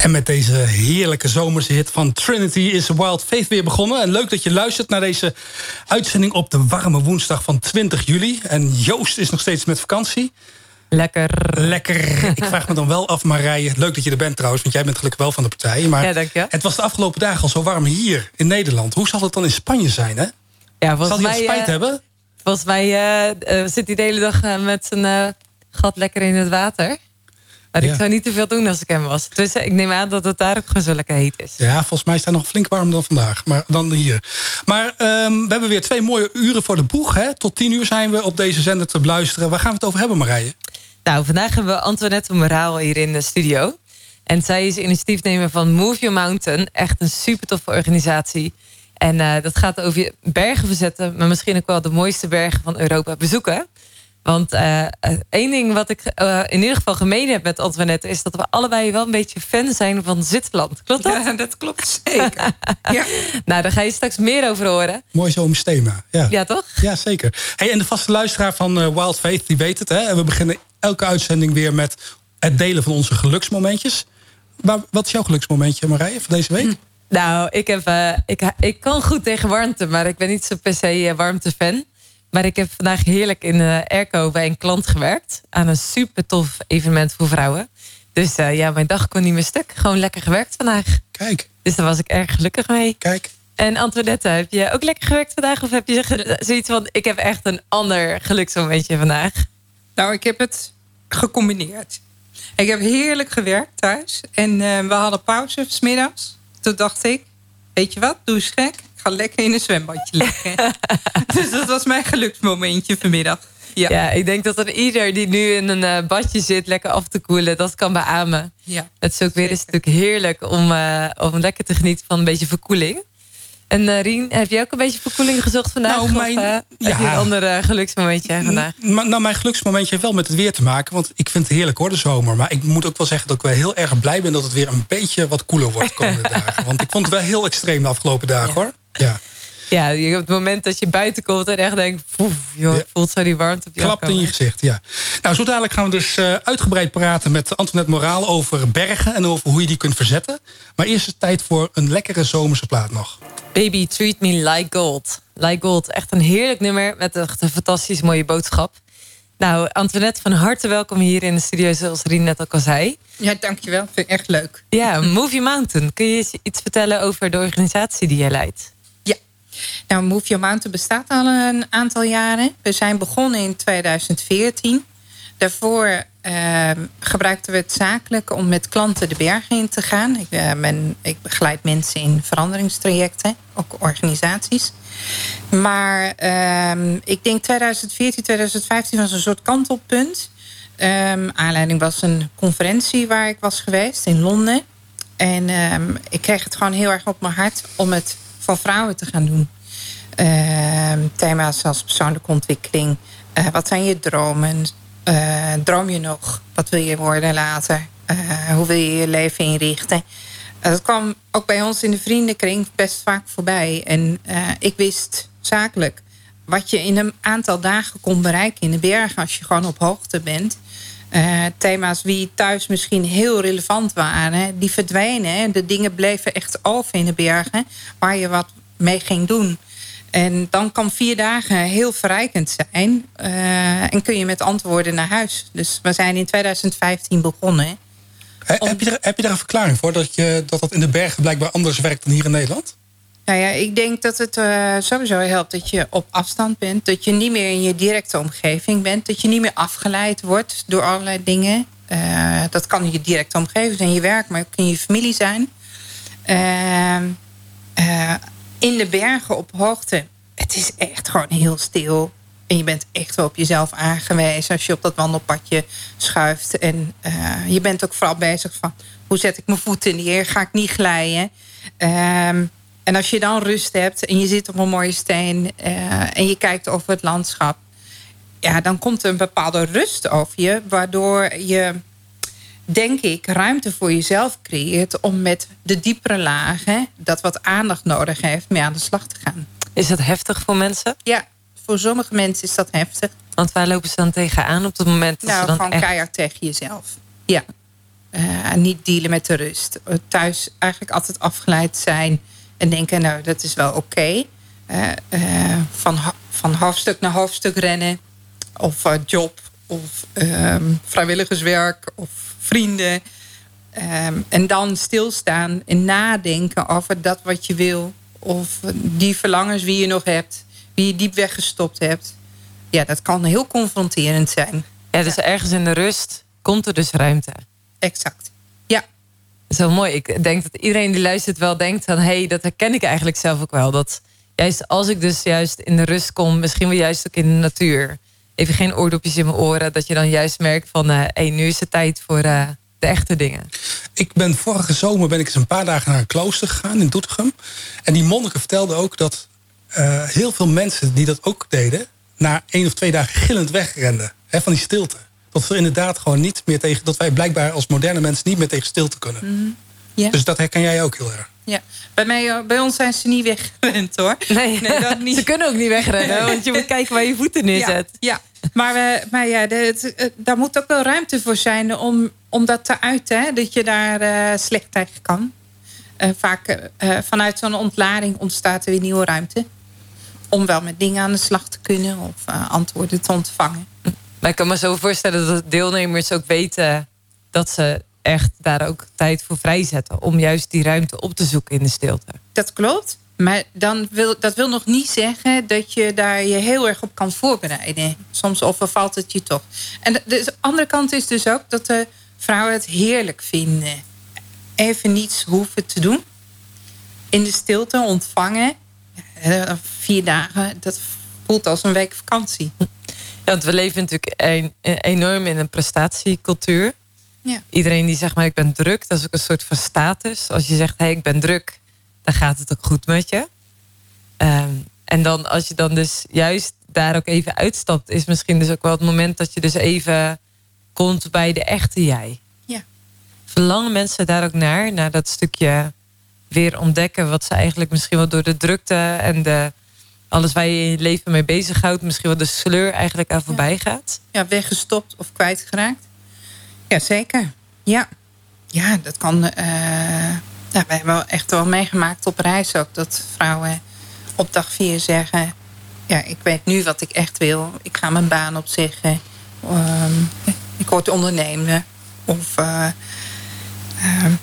En met deze heerlijke zomerse hit van Trinity is Wild Faith weer begonnen. En leuk dat je luistert naar deze uitzending op de warme woensdag van 20 juli. En Joost is nog steeds met vakantie. Lekker. Lekker. Ik vraag me dan wel af, Marije. Leuk dat je er bent trouwens, want jij bent gelukkig wel van de partij. Maar ja, dank je. het was de afgelopen dagen al zo warm hier in Nederland. Hoe zal het dan in Spanje zijn, hè? Ja, zal hij mij, spijt uh, hebben? Volgens mij uh, zit hij de hele dag met zijn gat lekker in het water. Maar Ja. ik zou niet te veel doen als ik hem was. Dus ik neem aan dat het daar ook gewoon zo lekker heet is. Ja, volgens mij is het nog flink warmer dan vandaag. Maar dan hier. Maar ehm, we hebben weer twee mooie uren voor de boeg. Hè? Tot tien uur zijn we op deze zender te beluisteren. Waar gaan we het over hebben, Marije? Nou, vandaag hebben we Antoinette Moraal hier in de studio. En zij is initiatiefnemer van Move Your Mountain. Echt een super toffe organisatie. En eh, dat gaat over je bergen verzetten, maar misschien ook wel de mooiste bergen van Europa bezoeken. Want eh, eh, één ding wat ik eh, in ieder geval gemeen heb met Antoinette... is dat we allebei wel een beetje fan zijn van Zwitserland. Klopt dat? Ja, dat klopt zeker. ja. Nou, daar ga je straks meer over horen. Mooi zomers thema. Ja, Ja, toch? ja zeker. Hey, en de vaste luisteraar van Wild Faith, die weet het. Hè? En we beginnen elke uitzending weer met het delen van onze geluksmomentjes. Maar wat is jouw geluksmomentje, Marije, van deze week? Nou, ik, heb, eh, ik, ik kan goed tegen warmte, maar ik ben niet zo per se warmtefan. Maar ik heb vandaag heerlijk in uh, Airco bij een klant gewerkt. Aan een super tof evenement voor vrouwen. Dus uh, ja, mijn dag kon niet meer stuk. Gewoon lekker gewerkt vandaag. Kijk, Dus daar was ik erg gelukkig mee. kijk. En Antoinette, heb je ook lekker gewerkt vandaag? Of heb je zoiets van, ik heb echt een ander geluksmomentje vandaag? Nou, ik heb het gecombineerd. Ik heb heerlijk gewerkt thuis. En eh, we hadden pauze smiddags. Toen dacht ik, weet je wat, doe eens gek. Ga lekker in een zwembadje liggen. dus dat was mijn geluksmomentje vanmiddag. Ja. Ja, ik denk dat er ieder die nu in een eh, badje zit, lekker af te koelen, dat kan beamen. ja. Het is ook weer eens Zeker. natuurlijk heerlijk om, eh, om lekker te genieten van een beetje verkoeling. En eh, Rien, heb jij ook een beetje verkoeling gezocht vandaag? Nou, of mijn- heb je ja. een ander geluksmomentje vandaag? Nou, mijn geluksmomentje heeft wel met het weer te maken. Want ik vind het heerlijk hoor, de zomer. Maar ik moet ook wel zeggen dat ik wel heel erg blij ben... dat het weer een beetje wat koeler wordt de komende dagen. Want ik vond het wel heel extreem de afgelopen dagen hoor. Ja. Ja, je- op het moment dat je buiten komt en echt denkt... Poef, joh, Ja. voelt zo die warmte op je Klapt in je gezicht, ja. Nou, zo dadelijk gaan we dus eh, uitgebreid praten met Antoinette Moraal... over bergen en over hoe je die kunt verzetten. Maar eerst is het tijd voor een lekkere zomerse plaat nog. Baby, treat me like gold. Like gold, echt een heerlijk nummer met echt een fantastisch mooie boodschap. Nou, Antoinette, van harte welkom hier in de studio, zoals Rien net ook al zei. ja, dankjewel. Vind ik echt leuk. Ja, Move Your Mountain. Kun je iets vertellen over de organisatie die je leidt? Nou, Move Your Mountain bestaat al een aantal jaren. We zijn begonnen in 2014. Daarvoor eh, gebruikten we het zakelijk om met klanten de bergen in te gaan. Ik, eh, ik begeleid mensen in veranderingstrajecten, ook organisaties. Maar ehm, ik denk 2014, 2015 was een soort kantelpunt. Ehm, aanleiding was een conferentie waar ik was geweest in Londen. En ehm, ik kreeg het gewoon heel erg op mijn hart om het voor vrouwen te gaan doen. Ehm, thema's als persoonlijke ontwikkeling. Eh, wat zijn je dromen? Eh, droom je nog? Wat wil je worden later? Eh, hoe wil je je leven inrichten? Dat kwam ook bij ons in de vriendenkring best vaak voorbij. En ik wist zakelijk wat je in een aantal dagen kon bereiken in de bergen als je gewoon op hoogte bent. Eh, thema's die thuis misschien heel relevant waren, die verdwijnen. hè. De dingen bleven echt over in de bergen waar je wat mee ging doen. En dan kan vier dagen heel verrijkend zijn. eh, en kun je met antwoorden naar huis. Dus we zijn in 2015 begonnen. Heb, je heb je daar een verklaring voor dat, je, dat dat in de bergen blijkbaar anders werkt dan hier in Nederland? Nou ja, ik denk dat het eh, sowieso helpt dat je op afstand bent. Dat je niet meer in je directe omgeving bent. Dat je niet meer afgeleid wordt door allerlei dingen. Eh, dat kan in je directe omgeving zijn, je werk, maar ook in je familie zijn. Ehm, eh, in de bergen op hoogte, het is echt gewoon heel stil. En je bent echt wel op jezelf aangewezen als je op dat wandelpadje schuift. En je bent ook vooral bezig van hoe zet ik mijn voeten in de eer? Ga ik niet glijden? Ehm, en als je dan rust hebt en je zit op een mooie steen eh, en je kijkt over het landschap, ja, dan komt er een bepaalde rust over je, waardoor je, denk ik, ruimte voor jezelf creëert om met de diepere lagen, dat wat aandacht nodig heeft, mee aan de slag te gaan. Is dat heftig voor mensen? Ja, voor sommige mensen is dat heftig. Want waar lopen ze dan tegenaan op het moment dat nou, ze dan gewoon echt... keihard tegen jezelf. Ja. uh, niet dealen met de rust. Thuis eigenlijk altijd afgeleid zijn en denken, nou, dat is wel oké. van, van hoofdstuk naar hoofdstuk rennen. Of job, of um, vrijwilligerswerk, of vrienden. Um, en dan stilstaan en nadenken over dat wat je wil. Of die verlangens wie je nog hebt. Wie je diep weggestopt hebt. Ja, dat kan heel confronterend zijn. Ja, dus ergens in de rust komt er dus ruimte. Exact. Zo mooi. Ik denk dat iedereen die luistert wel denkt van... hé, hey, dat herken ik eigenlijk zelf ook wel. Dat juist als ik dus juist in de rust kom... misschien wel juist ook in de natuur... even geen oordopjes in mijn oren... dat je dan juist merkt van... hé, hey, nu is het tijd voor... Uh, de echte dingen. Ik ben vorige zomer ben ik eens een paar dagen naar een klooster gegaan in Doetinchem. En die monniken vertelden ook dat uh, heel veel mensen die dat ook deden... na één of twee dagen gillend wegrenden hè, van die stilte. Dat we inderdaad gewoon niet meer tegen... dat wij blijkbaar als moderne mensen niet meer tegen stilte kunnen. Mm ja. Dus dat herken jij ook heel erg. Ja, bij, mij, eh, bij ons zijn ze niet weggerend hoor. Nee, nee dat niet. ze kunnen ook niet wegrennen, want je moet kijken waar je voeten neerzet. Ja, ja. maar, uh, maar ja, de, het, daar moet ook wel ruimte voor zijn om, om dat te uiten. Hè? Dat je daar uh, slecht tegen kan. Uh, vaak vanuit zo'n ontlading ontstaat er weer nieuwe ruimte. Om wel met dingen aan de slag te kunnen of antwoorden te ontvangen. Maar ik kan me zo voorstellen dat deelnemers ook weten dat ze echt daar ook tijd voor vrijzetten. Om juist die ruimte op te zoeken in de stilte. Dat klopt. Maar dan wil, dat wil nog niet zeggen dat je daar je heel erg op kan voorbereiden. Soms overvalt het je toch. En de, de andere kant is dus ook dat de vrouwen het heerlijk vinden. Even niets hoeven te doen. In de stilte ontvangen. Vier dagen, dat voelt als een week vakantie. Want we leven natuurlijk een, enorm in een prestatiecultuur. Ja. Iedereen die zegt maar ik ben druk, dat is ook een soort van status. Als je zegt hé hey, ik ben druk, dan gaat het ook goed met je. Ehm, en dan als je dan dus juist daar ook even uitstapt, is misschien dus ook wel het moment dat je dus even komt bij de echte jij. Ja. Verlangen mensen daar ook naar, naar dat stukje weer ontdekken wat ze eigenlijk misschien wel door de drukte en de alles waar je in je leven mee bezighoudt, misschien wel de sleur eigenlijk aan voorbij gaat? Ja, weggestopt of kwijtgeraakt. Ja, zeker. Ja, ja dat kan. Uh, ja, we hebben echt wel meegemaakt op reis ook dat vrouwen op dag vier zeggen: Ja, ik weet nu wat ik echt wil. Ik ga mijn baan opzeggen. Um, ik word ondernemen. Of uh,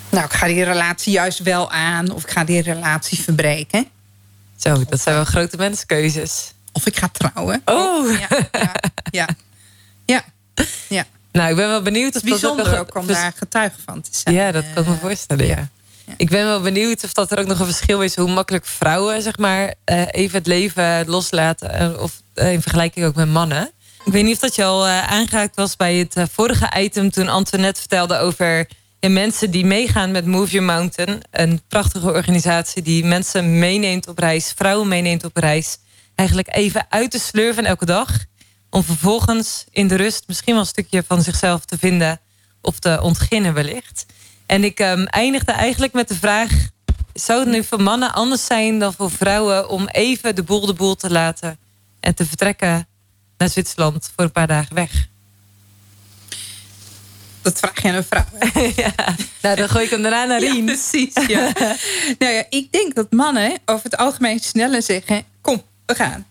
nou, ik ga die relatie juist wel aan. Of ik ga die relatie verbreken. Zo, dat zijn wel grote menskeuzes. Of ik ga trouwen. Oh! Ja, ja, ja. ja. ja. Nou, ik ben wel benieuwd. Of bijzonder dat ook om daar getuige van te zijn. Ja, dat kan ik me voorstellen, ja. Ik ben wel benieuwd of dat er ook nog een verschil is... hoe makkelijk vrouwen zeg maar, eh, even het leven loslaten. Eh, of eh, in vergelijking ook met mannen. Ik weet niet of dat je al aangehaakt was bij het vorige item... toen Antoinette vertelde over mensen die meegaan met Move Your Mountain. Een prachtige organisatie die mensen meeneemt op reis. Vrouwen meeneemt op reis. Eigenlijk even uit te slurven elke dag. Om vervolgens in de rust misschien wel een stukje van zichzelf te vinden. Of te ontginnen wellicht. En ik um, eindigde eigenlijk met de vraag... zou het nu voor mannen anders zijn dan voor vrouwen... om even de boel de boel te laten... en te vertrekken naar Zwitserland voor een paar dagen weg? Dat vraag je aan een vrouw. ja. Nou, dan gooi ik hem daarna naar Rien. precies, ja. nou ja, ik denk dat mannen over het algemeen sneller zeggen... kom, we gaan.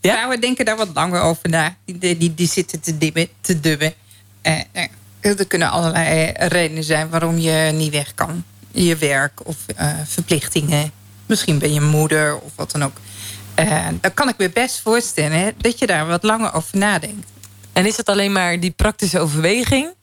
Ja? Vrouwen denken daar wat langer over na. Die, die, die zitten te, dibben, te dubben. Eh, nou er kunnen allerlei redenen zijn waarom je niet weg kan. Je werk of uh, verplichtingen. Misschien ben je moeder of wat dan ook. Uh, dan kan ik me best voorstellen dat je daar wat langer over nadenkt. En is het alleen maar die praktische overweging?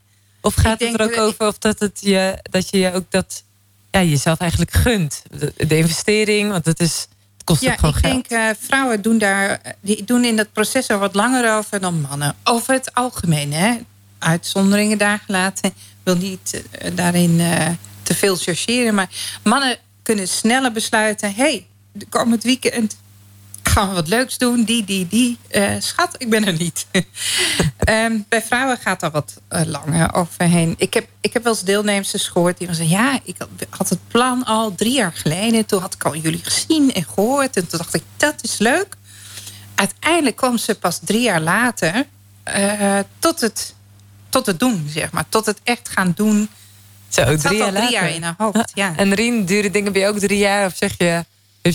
Of gaat het er ook over of dat, het je, dat je je ook dat ja, jezelf eigenlijk gunt? De, investering, want het is kost ja, ik denk uh, vrouwen doen daar die doen in dat proces er wat langer over dan mannen. Over het algemeen, hè? Uitzonderingen daar gelaten. Ik wil niet uh, daarin uh, te veel chargeren, maar mannen kunnen sneller besluiten: hey, komend weekend gaan we wat leuks doen. Die, die, die. Uh, schat, ik ben er niet. um, bij vrouwen gaat daar wat uh, langer overheen. Ik heb, ik heb wel eens deelnemers gehoord die zeggen... ja, ik had het plan al drie jaar geleden. Toen had ik al jullie gezien en gehoord. En toen dacht ik, dat is leuk. Uiteindelijk kwam ze pas drie jaar later... Uh, tot, het, tot het doen, zeg maar. Tot het echt gaan doen Zo, drie jaar in haar hoofd, ja. En Rien, duurde dingen bij je ook drie jaar? Of zeg je,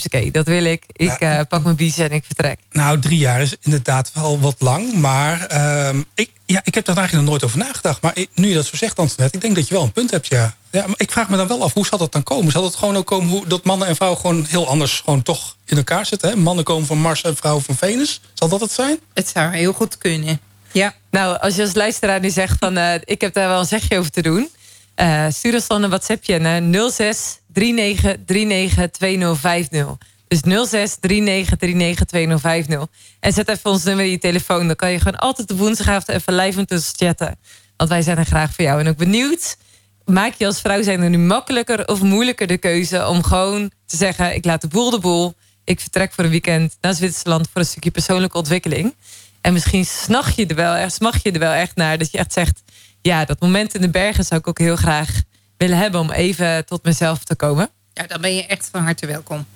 oké, dat wil ik. Ik Ja. eh, pak mijn biezen en ik vertrek. Nou, drie jaar is inderdaad wel wat lang. Maar ehm, ik, ja, ik heb daar eigenlijk nog nooit over nagedacht. Maar ik- nu je dat zo zegt, Antoinette, ik denk dat je wel een punt hebt, ja. ja maar ik vraag me dan wel af, hoe zal dat dan komen? Zal het gewoon ook komen hoe, dat mannen en vrouwen gewoon heel anders gewoon toch in elkaar zitten? Hè? Mannen komen van Mars en vrouwen van Venus. Zal dat het zijn? Het zou heel goed kunnen. Ja, Nou, als je als luisteraar nu zegt van eh, ik heb daar wel een zegje over te doen. Eh, stuur ons dan een WhatsAppje naar 06 39 39 2050. Dus 06 39 39 2050. En zet even ons nummer in je telefoon. Dan kan je gewoon altijd op woensdagavond even live met ons chatten. Want wij zijn er graag voor jou. En ook benieuwd, maak je als vrouw zijn er nu makkelijker of moeilijker de keuze om gewoon te zeggen: ik laat de boel de boel. Ik vertrek voor een weekend naar Zwitserland voor een stukje persoonlijke ontwikkeling. En misschien snacht je er wel echt, je er wel echt naar dat je echt zegt: ja, dat moment in de bergen zou ik ook heel graag willen hebben om even tot mezelf te komen. ja, dan ben je echt van harte welkom.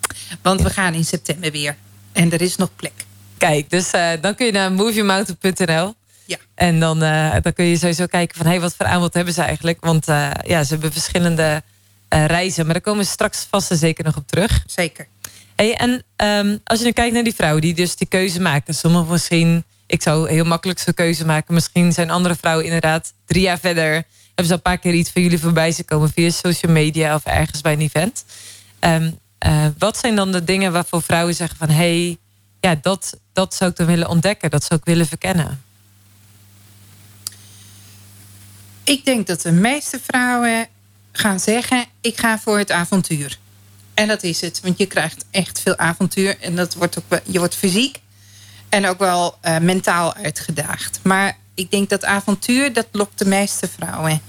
Want we gaan in september weer. En er is nog plek. Kijk, dus eh, dan kun je naar moviemountain.nl. Ja. En dan, eh, dan kun je sowieso kijken van hey, wat voor aanbod hebben ze eigenlijk. Want eh, ja, ze hebben verschillende reizen. Maar daar komen we straks vast en zeker nog op terug. Zeker. Hey, en ehm, als je dan kijkt naar die vrouwen die dus die keuze maken. Sommigen misschien, ik zou heel makkelijk zo'n keuze maken. Misschien zijn andere vrouwen inderdaad drie jaar verder. Hebben ze al een paar keer iets van jullie voorbij zien komen via social media of ergens bij een event. Ehm, eh, wat zijn dan de dingen waarvoor vrouwen zeggen van hé, hey, ja, dat, dat zou ik dan willen ontdekken, dat zou ik willen verkennen. Ik denk dat de meeste vrouwen gaan zeggen: ik ga voor het avontuur. En dat is het, want je krijgt echt veel avontuur. En dat wordt ook, je wordt fysiek en ook wel eh, mentaal uitgedaagd. Maar ik denk dat avontuur, dat lokt de meeste vrouwen.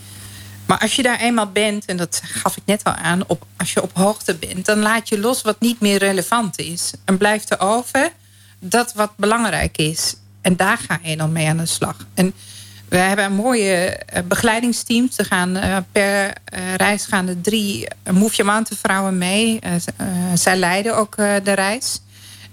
Maar als je daar eenmaal bent, en dat gaf ik net al aan, op, als je op hoogte bent, dan laat je los wat niet meer relevant is. En blijft er over dat wat belangrijk is. En daar ga je dan mee aan de slag. En we hebben een mooie eh, begeleidingsteam. Er gaan eh, per reis gaan er drie Move Your vrouwen mee. Zij leiden ook de reis.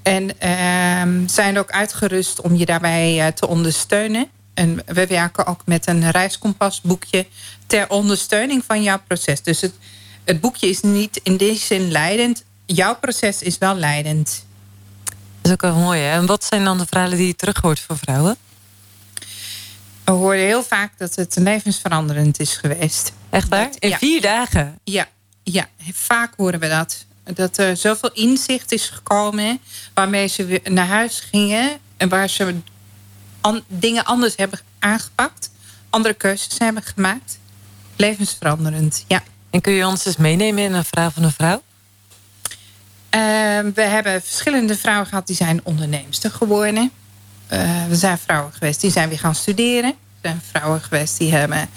En ehm, zijn ook uitgerust om je daarbij eh, te ondersteunen. En we werken ook met een reiskompasboekje ter ondersteuning van jouw proces. Dus het, het boekje is niet in deze zin leidend. Jouw proces is wel leidend. Dat is ook wel mooi. Hè? En wat zijn dan de verhalen die je terug hoort van vrouwen? We horen heel vaak dat het levensveranderend is geweest. Echt waar? In ja. vier dagen? Ja, ja, vaak horen we dat. Dat er zoveel inzicht is gekomen waarmee ze weer naar huis gingen en waar ze an- dingen anders hebben aangepakt, andere keuzes hebben gemaakt. Levensveranderend, ja. En kun je ons eens meenemen in een verhaal van een vrouw? Ehm, we hebben verschillende vrouwen gehad die zijn onderneemster geworden. Eh, we zijn vrouwen geweest die zijn weer gaan studeren. Er zijn vrouwen geweest die hebben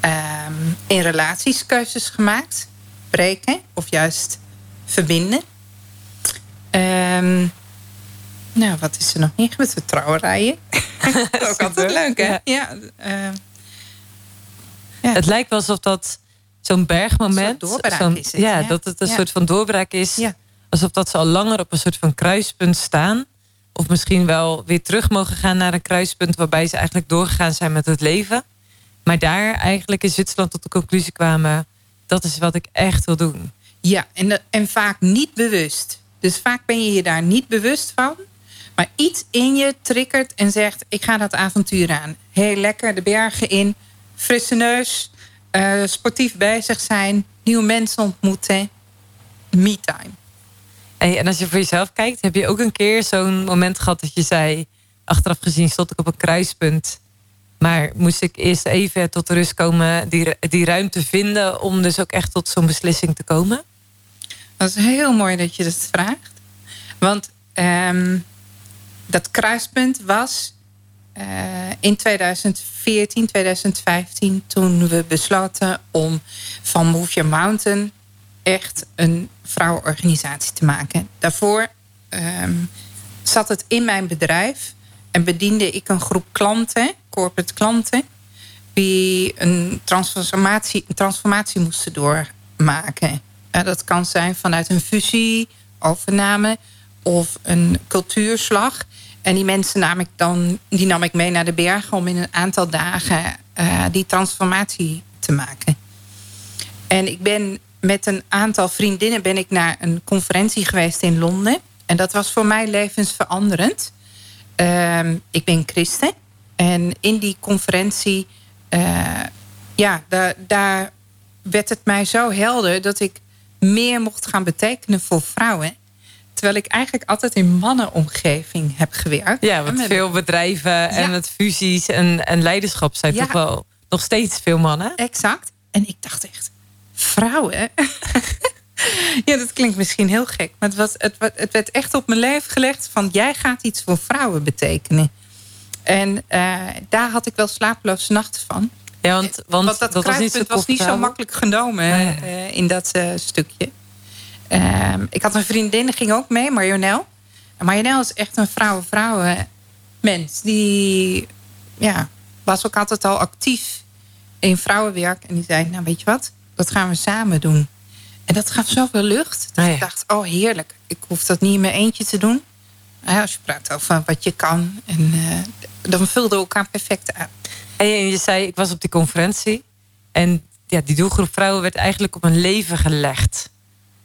ehm, in relaties keuzes gemaakt. Breken of juist verbinden. Ehm, nou, wat is er nog meer gebeurd? De trouwerijen. dat is ook altijd leuk, hè? Ja. Ja. Het lijkt wel alsof dat zo'n bergmoment... Een soort doorbraak zo'n- is het, ja, ja. dat het een soort van doorbraak is. Ja. Alsof dat ze al langer op een soort van kruispunt staan. Of misschien wel weer terug mogen gaan naar een kruispunt... waarbij ze eigenlijk doorgegaan zijn met het leven. Maar daar eigenlijk in Zwitserland tot de conclusie kwamen... dat is wat ik echt wil doen. Ja, en, en vaak niet bewust. Dus vaak ben je je daar niet bewust van. Maar iets in je triggert en zegt: Ik ga dat avontuur aan. Heel lekker de bergen in, frisse neus, eh, sportief bezig zijn, nieuwe mensen ontmoeten. Me-time. Hey, en als je voor jezelf kijkt, heb je ook een keer zo'n moment gehad dat je zei: achteraf gezien stond ik op een kruispunt. Maar moest ik eerst even tot rust komen, die, die ruimte vinden om dus ook echt tot zo'n beslissing te komen? Dat is heel mooi dat je dat vraagt. Want ehm, dat kruispunt was eh, in 2014, 2015... toen we besloten om van Move Your Mountain... echt een vrouwenorganisatie te maken. Daarvoor ehm, zat het in mijn bedrijf... en bediende ik een groep klanten, corporate klanten... die een transformatie, een transformatie moesten doormaken. Ja, dat kan zijn vanuit een fusie, overname of een cultuurslag. En die mensen nam ik dan die nam ik mee naar de bergen om in een aantal dagen eh, die transformatie te maken. En ik ben met een aantal vriendinnen ben ik naar een conferentie geweest in Londen. En dat was voor mij levensveranderend. Ehm, ik ben christen. En in die conferentie, uh, ja, daar werd het mij zo helder dat ik meer mocht gaan betekenen voor vrouwen. Terwijl ik eigenlijk altijd in mannenomgeving heb gewerkt. Ja, want veel bedrijven en met fusies en, en leiderschap zijn toch wel nog steeds veel mannen. Exact. En ik dacht echt, vrouwen? ja, dat klinkt misschien heel gek. Maar het, was, het, het werd echt op mijn leven gelegd van... jij gaat iets voor vrouwen betekenen. En uh, daar had ik wel slapeloze nachten van. Ja, want, want, want dat, dat was, niet zo, was niet zo makkelijk genomen uh, in dat uh, stukje. Ehm, ik had een vriendin, die ging ook mee, Marionel. En Marionel is echt een vrouwen-vrouwen mens. Die ja, was ook altijd al actief in vrouwenwerk. En die zei, nou weet je wat, dat gaan we samen doen. En dat gaf zoveel lucht. Dus ik dacht, oh heerlijk. Ik hoef dat niet in mijn eentje te doen. Als je praat over wat je kan. En dan vulden we elkaar perfect aan. En je zei, ik was op die conferentie. En ja, die doelgroep vrouwen werd eigenlijk op een leven gelegd.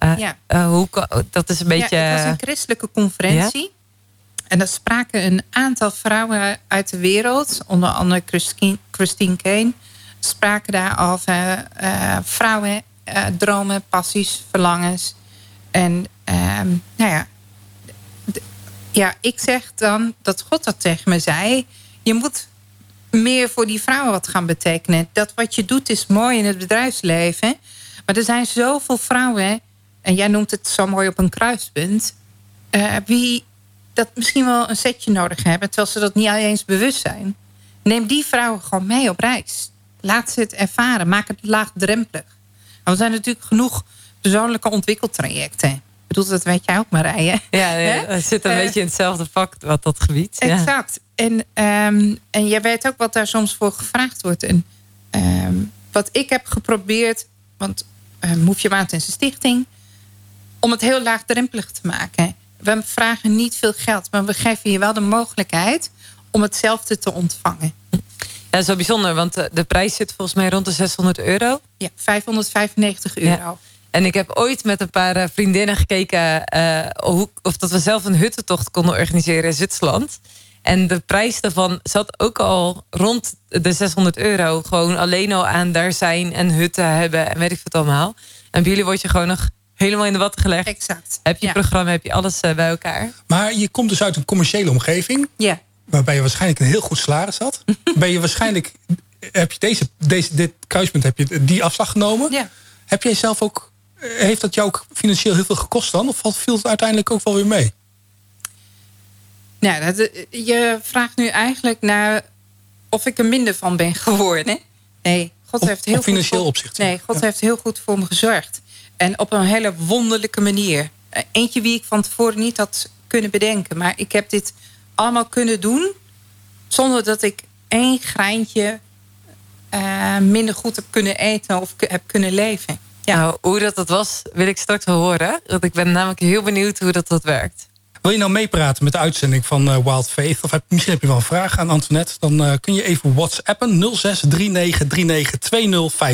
Uh, ja. Uh, hoe, dat is een beetje... Ja, het was een christelijke conferentie. Ja? En daar spraken een aantal vrouwen uit de wereld. Onder andere Christine, Christine Kane. Spraken daar over uh, vrouwen, dromen, passies, verlangens. En ehm, nou ja, ja, ik zeg dan dat God dat tegen me zei. Je moet meer voor die vrouwen wat gaan betekenen. Dat wat je doet is mooi in het bedrijfsleven. Maar er zijn zoveel vrouwen, en jij noemt het zo mooi op een kruispunt, uh, wie dat misschien wel een setje nodig hebben, terwijl ze dat niet eens bewust zijn. Neem die vrouwen gewoon mee op reis. Laat ze het ervaren. Maak het laagdrempelig. er zijn natuurlijk genoeg persoonlijke ontwikkeltrajecten. Bedoel, dat weet jij ook, Marije. Ja, ja het zit een uh, beetje in hetzelfde vak wat dat gebied. Exact. En, um, en jij weet ook wat daar soms voor gevraagd wordt. En um, wat ik heb geprobeerd, want uh, Your Mountain is een stichting, om het heel laagdrempelig te maken. We vragen niet veel geld, maar we geven je wel de mogelijkheid om hetzelfde te ontvangen. Ja, dat is wel bijzonder, want de prijs zit volgens mij rond de 600 euro. Ja, 595 euro. Ja. En ik heb ooit met een paar vriendinnen gekeken uh, of dat we zelf een huttentocht konden organiseren in Zwitserland. En de prijs daarvan zat ook al rond de 600 euro. Gewoon alleen al aan daar zijn en hutten hebben en weet ik wat allemaal. En bij jullie word je gewoon nog helemaal in de watten gelegd. Exact. Heb je programma, heb je alles eh, bij elkaar. Maar je komt dus uit een commerciële omgeving. Ja. Waarbij je waarschijnlijk een heel goed salaris had. ben je waarschijnlijk, heb je deze, deze, dit kruispunt, heb je die afslag genomen. Ja. Heb jij zelf ook, eh, heeft dat jou ook financieel heel veel gekost dan? Of viel het uiteindelijk ook wel weer mee? Nou, dat, je vraagt nu eigenlijk naar of ik er minder van ben geworden. Nee, God heeft heel financieel goed opzicht. Nee, God heeft heel goed voor me gezorgd. En op een hele wonderlijke manier. Eh, eentje wie ik van tevoren niet had kunnen bedenken. Maar ik heb dit allemaal kunnen doen... zonder dat ik één greintje uh, minder goed heb kunnen eten of heb kunnen leven. Ja. Nou, hoe dat, dat was, wil ik straks horen. Want ik ben namelijk heel benieuwd hoe dat, dat werkt. Wil je nou meepraten met de uitzending van uh, Wild Faith? Of heb, misschien heb je wel een vraag aan Antoinette. Dan uh, kun je even whatsappen 0639392050.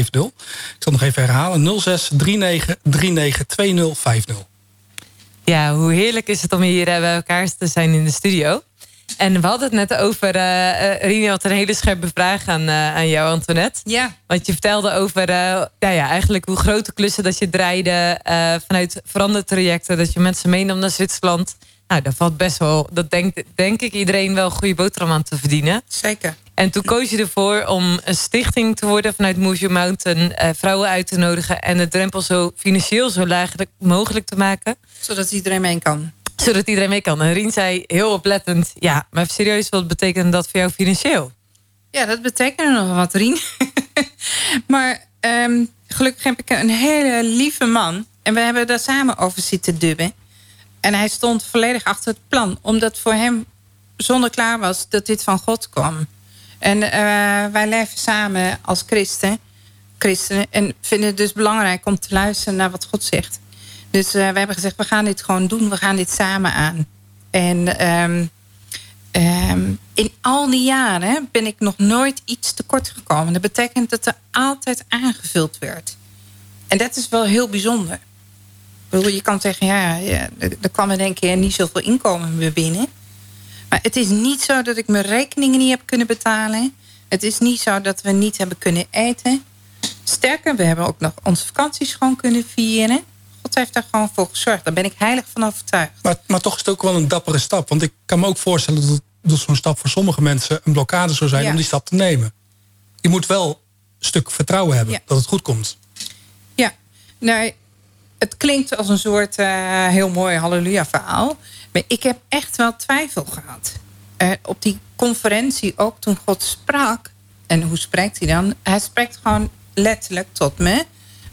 Ik zal nog even herhalen. 0639392050. Ja, hoe heerlijk is het om hier uh, bij elkaar te zijn in de studio. En we hadden het net over, uh, Rini had een hele scherpe vraag aan, uh, aan jou, Antoinette. Ja. Want je vertelde over nou ja, eigenlijk hoe grote klussen dat je draaide vanuit verandertrajecten. Dat je mensen meenam naar Zwitserland. Nou, daar valt best wel, dat denkt denk ik iedereen wel een goede boterham aan te verdienen. Zeker. En toen koos je ervoor om een stichting te worden vanuit Move Your Mountain, uh, vrouwen uit te nodigen en de drempel zo financieel zo laag mogelijk te maken. Zodat iedereen mee kan. Zodat iedereen mee kan. En Rien zei heel oplettend, ja, maar serieus, wat betekent dat voor jou financieel? Ja, dat betekent nog wat, Rien. maar um, gelukkig heb ik een hele lieve man. En we hebben daar samen over zitten dubben. En hij stond volledig achter het plan. Omdat voor hem zonder klaar was dat dit van God kwam. En uh, wij leven samen als christen, christenen. En vinden het dus belangrijk om te luisteren naar wat God zegt. Dus uh, we hebben gezegd, we gaan dit gewoon doen. We gaan dit samen aan. En um, um, in al die jaren ben ik nog nooit iets tekort gekomen. Dat betekent dat er altijd aangevuld werd. En dat is wel heel bijzonder. je kan zeggen, ja, ja er kwam in één keer niet zoveel inkomen meer binnen. Maar het is niet zo dat ik mijn rekeningen niet heb kunnen betalen. Het is niet zo dat we niet hebben kunnen eten. Sterker, we hebben ook nog onze vakanties gewoon kunnen vieren. God heeft daar gewoon voor gezorgd. Daar ben ik heilig van overtuigd. Maar, maar toch is het ook wel een dappere stap. Want ik kan me ook voorstellen dat, dat zo'n stap voor sommige mensen een blokkade zou zijn om die stap te nemen. Je moet wel een stuk vertrouwen hebben dat het goed komt. Ja, nou, het klinkt als een soort uh, heel mooi halleluja verhaal. Maar ik heb echt wel twijfel gehad. Uh, op die conferentie ook toen God sprak. En hoe spreekt hij dan? Hij spreekt gewoon letterlijk tot me.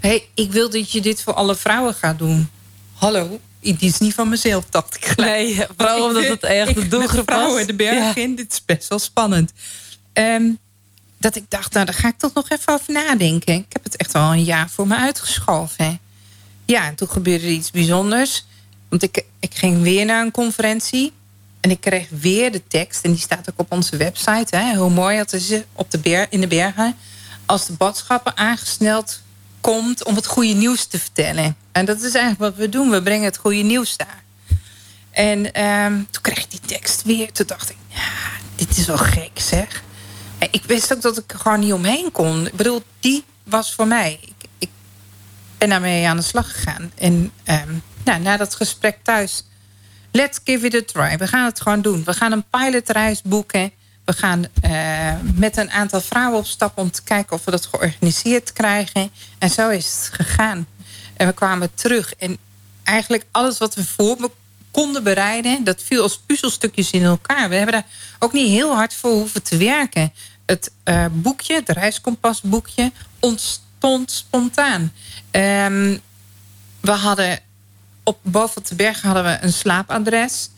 Hey, ik wil dat je dit voor alle vrouwen gaat doen. Hallo, dit is niet van mezelf, dacht ik gelijk. Nee, vooral omdat het echt de doelgroep vrouwen de berg in, dit is best wel spannend. Um, dat ik dacht, nou, daar ga ik toch nog even over nadenken. Ik heb het echt al een jaar voor me uitgeschoven. Ja, en toen gebeurde er iets bijzonders. Want ik, ik ging weer naar een conferentie. En ik kreeg weer de tekst. En die staat ook op onze website. Hè. Hoe mooi dat is op de ber, in de bergen. Als de boodschappen aangesneld komt om het goede nieuws te vertellen. En dat is eigenlijk wat we doen. We brengen het goede nieuws daar. En ehm, toen kreeg ik die tekst weer. Toen dacht ik, ja, dit is wel gek zeg. En ik wist ook dat ik er gewoon niet omheen kon. Ik bedoel, die was voor mij. Ik, ben daarmee aan de slag gegaan. En um, nou, na dat gesprek thuis... Let's give it a try. We gaan het gewoon doen. We gaan een pilotreis boeken. We gaan uh, met een aantal vrouwen op stap om te kijken of we dat georganiseerd krijgen. En zo is het gegaan. En we kwamen terug. En eigenlijk alles wat we voor me konden bereiden... dat viel als puzzelstukjes in elkaar. We hebben daar ook niet heel hard voor hoeven te werken. Het uh, boekje, het reiskompasboekje, ontstond spontaan. Um, we hadden op boven de berg hadden we een slaapadres.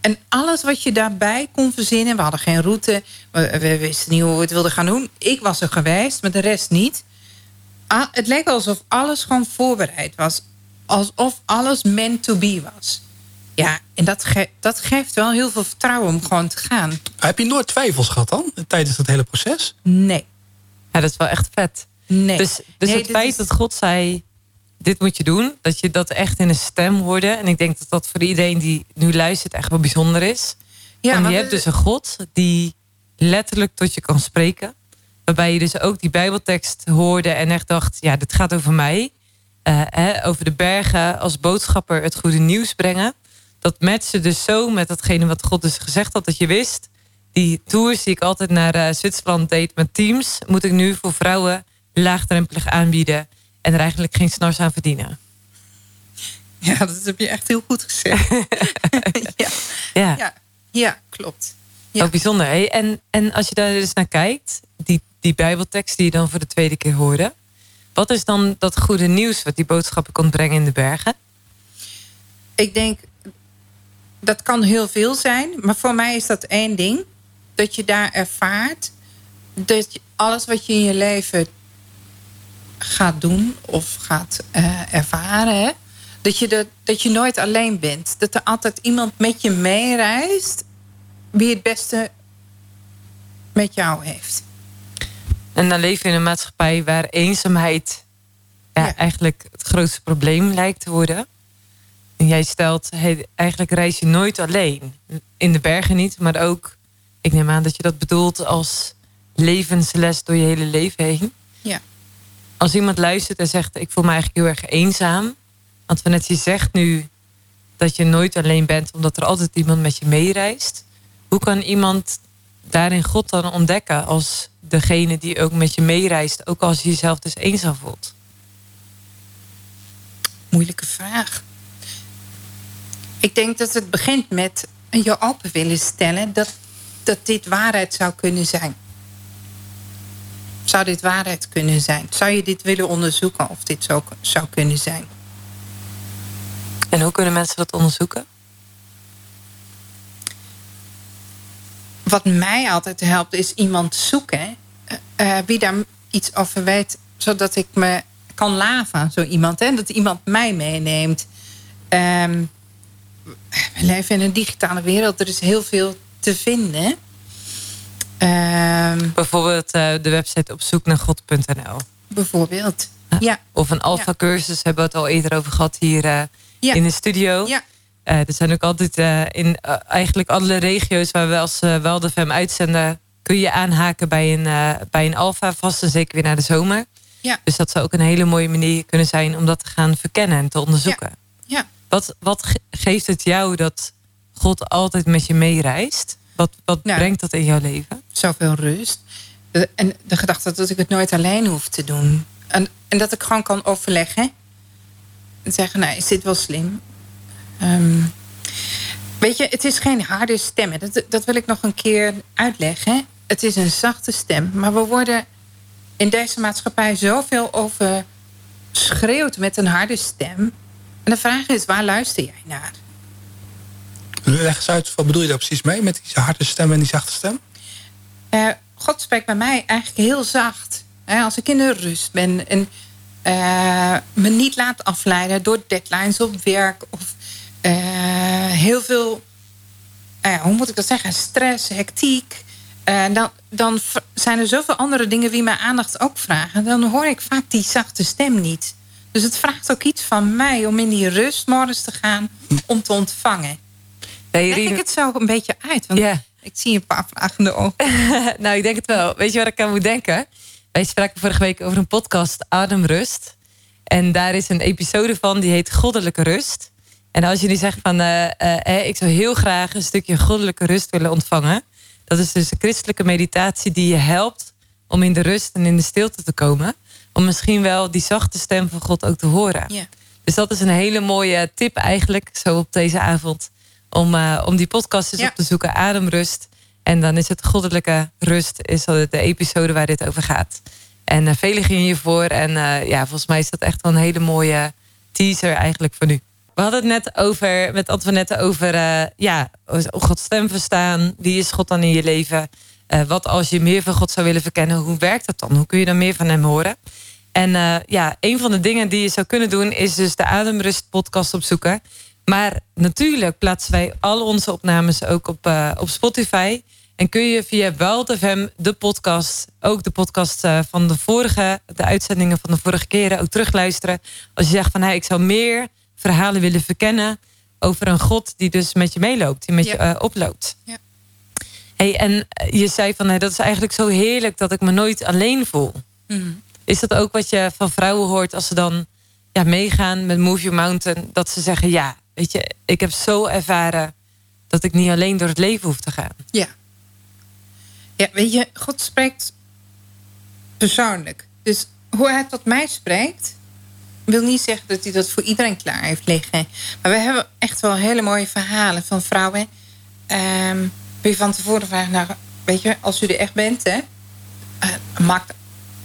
En alles wat je daarbij kon verzinnen... we hadden geen route, we, we, wisten niet hoe we het wilden gaan doen. Ik was er geweest, maar de rest niet. Ah, het leek alsof alles gewoon voorbereid was. Alsof alles meant to be was. Ja, en dat, dat geeft wel heel veel vertrouwen om gewoon te gaan. Heb je nooit twijfels gehad dan, tijdens het hele proces? Nee. Ja, dat is wel echt vet. Nee. Dus, dus het feit dat God zei, dit moet je doen. Dat je dat echt in een stem hoorde. En ik denk dat dat voor iedereen die nu luistert echt wel bijzonder is. Ja, Want je hebt dus een God die letterlijk tot je kan spreken. Waarbij je dus ook die bijbeltekst hoorde en echt dacht... ja, dit gaat over mij. Uh, hè, over de bergen als boodschapper het goede nieuws brengen. Dat matchte dus zo met datgene wat God dus gezegd had. Dat je wist, die tours die ik altijd naar uh, Zwitserland deed met teams... moet ik nu voor vrouwen laagdrempelig aanbieden en er eigenlijk geen snars aan verdienen. Ja, dat heb je echt heel goed gezegd. ja. Ja. ja. ja, klopt. Ja. Ook bijzonder. Hè? En, en als je daar dus naar kijkt, die, die Bijbeltekst die je dan voor de tweede keer hoorde. Wat is dan dat goede nieuws wat die boodschappen kon brengen in de bergen? Ik denk, dat kan heel veel zijn. Maar voor mij is dat één ding. Dat je daar ervaart dat je alles wat je in je leven gaat doen of gaat uh, ervaren. Dat je, de, dat je nooit alleen bent. Dat er altijd iemand met je meereist. Wie het beste met jou heeft. En dan leven we in een maatschappij waar eenzaamheid ja, eigenlijk het grootste probleem lijkt te worden. En jij stelt, hey, eigenlijk reis je nooit alleen. In de bergen niet, maar ook, ik neem aan dat je dat bedoelt als levensles door je hele leven heen. Ja als iemand luistert en zegt: Ik voel me eigenlijk heel erg eenzaam. Want je zegt nu dat je nooit alleen bent, omdat er altijd iemand met je meereist. Hoe kan iemand daarin God dan ontdekken als degene die ook met je meereist, ook als je jezelf dus eenzaam voelt? Moeilijke vraag. Ik denk dat het begint met je open willen stellen dat, dat dit waarheid zou kunnen zijn. Zou dit waarheid kunnen zijn? Zou je dit willen onderzoeken of dit zo zou kunnen zijn? En hoe kunnen mensen dat onderzoeken? Wat mij altijd helpt is iemand zoeken uh, wie daar iets over weet, zodat ik me kan laven, zo iemand. Hè? Dat iemand mij meeneemt. Um, we leven in een digitale wereld, er is heel veel te vinden. Um, bijvoorbeeld uh, de website op zoek naar God.nl. Bijvoorbeeld. Ja. Of een alfa cursus hebben we het al eerder over gehad hier eh, Ja. in de studio. Ja. Eh, er zijn ook altijd eh, in eh, eigenlijk alle regio's waar we als uh, Weldefem uitzenden, kun je aanhaken bij een, eh, bij een alfa, vast en zeker weer naar de zomer. Ja. Dus dat zou ook een hele mooie manier kunnen zijn om dat te gaan verkennen en te onderzoeken. Ja. Wat, wat ge- geeft het jou dat God altijd met je meereist? Wat, wat Nou. brengt dat in jouw leven? Zoveel rust. En de gedachte dat ik het nooit alleen hoef te doen. En, en dat ik gewoon kan overleggen. En zeggen, nou, is dit wel slim? Ehm, weet je, het is geen harde stem. Dat, dat wil ik nog een keer uitleggen. Het is een zachte stem. Maar we worden in deze maatschappij zoveel over schreeuwt met een harde stem. En de vraag is, waar luister jij naar? Leg uit, wat bedoel je daar precies mee? Met die harde stem en die zachte stem? Eh, God spreekt bij mij eigenlijk heel zacht. Hè, als ik in de rust ben en eh, me niet laat afleiden door deadlines op werk of eh, heel veel, hoe moet ik dat zeggen, stress, hectiek. Dan, dan zijn er zoveel andere dingen die mijn aandacht ook vragen. Dan hoor ik vaak die zachte stem niet. Dus het vraagt ook iets van mij om in die rust morgens te gaan om te ontvangen. Nee, Leg ik het zo een beetje uit? Want ik zie een paar vragende ogen. nou, ik denk het wel. Weet je waar ik aan moet denken? Wij spraken vorige week over een podcast, Ademrust. En daar is een episode van, die heet Goddelijke Rust. En als je nu zegt van, eh, eh, eh, ik zou heel graag een stukje goddelijke rust willen ontvangen. Dat is dus een christelijke meditatie die je helpt om in de rust en in de stilte te komen. Om misschien wel die zachte stem van God ook te horen. Dus dat is een hele mooie tip eigenlijk, zo op deze avond. Om, eh, om die podcast eens Ja. op te zoeken, Ademrust. En dan is het Goddelijke Rust, is dat de episode waar dit over gaat. En uh, velen gingen hiervoor. En uh, ja, volgens mij is dat echt wel een hele mooie teaser eigenlijk voor nu. We hadden het net over, met Antoinette over uh, ja, Gods stem verstaan. Wie is God dan in je leven? Wat als je meer van God zou willen verkennen? Hoe werkt dat dan? Hoe kun je dan meer van hem horen? En ja, een van de dingen die je zou kunnen doen... is dus de Ademrust podcast opzoeken. Maar natuurlijk plaatsen wij al onze opnames ook op, uh, op Spotify. En kun je via Wild FM de podcast, ook de podcast uh, van de vorige, de uitzendingen van de vorige keren, ook terugluisteren. Als je zegt van hey, ik zou meer verhalen willen verkennen over een God die dus met je meeloopt, die met ja. je uh, oploopt. Ja. Hey, en je zei van hey, dat is eigenlijk zo heerlijk dat ik me nooit alleen voel. Mm. Is dat ook wat je van vrouwen hoort als ze dan ja, meegaan met Move Your Mountain? Dat ze zeggen ja, weet je, ik heb zo ervaren dat ik niet alleen door het leven hoef te gaan. Ja. Ja, weet je, God spreekt persoonlijk. Dus hoe hij tot mij spreekt, wil niet zeggen dat hij dat voor iedereen klaar heeft liggen. Maar we hebben echt wel hele mooie verhalen van vrouwen. Um, van tevoren vraagt, nou, weet je, als u er echt bent, hè, uh, mag,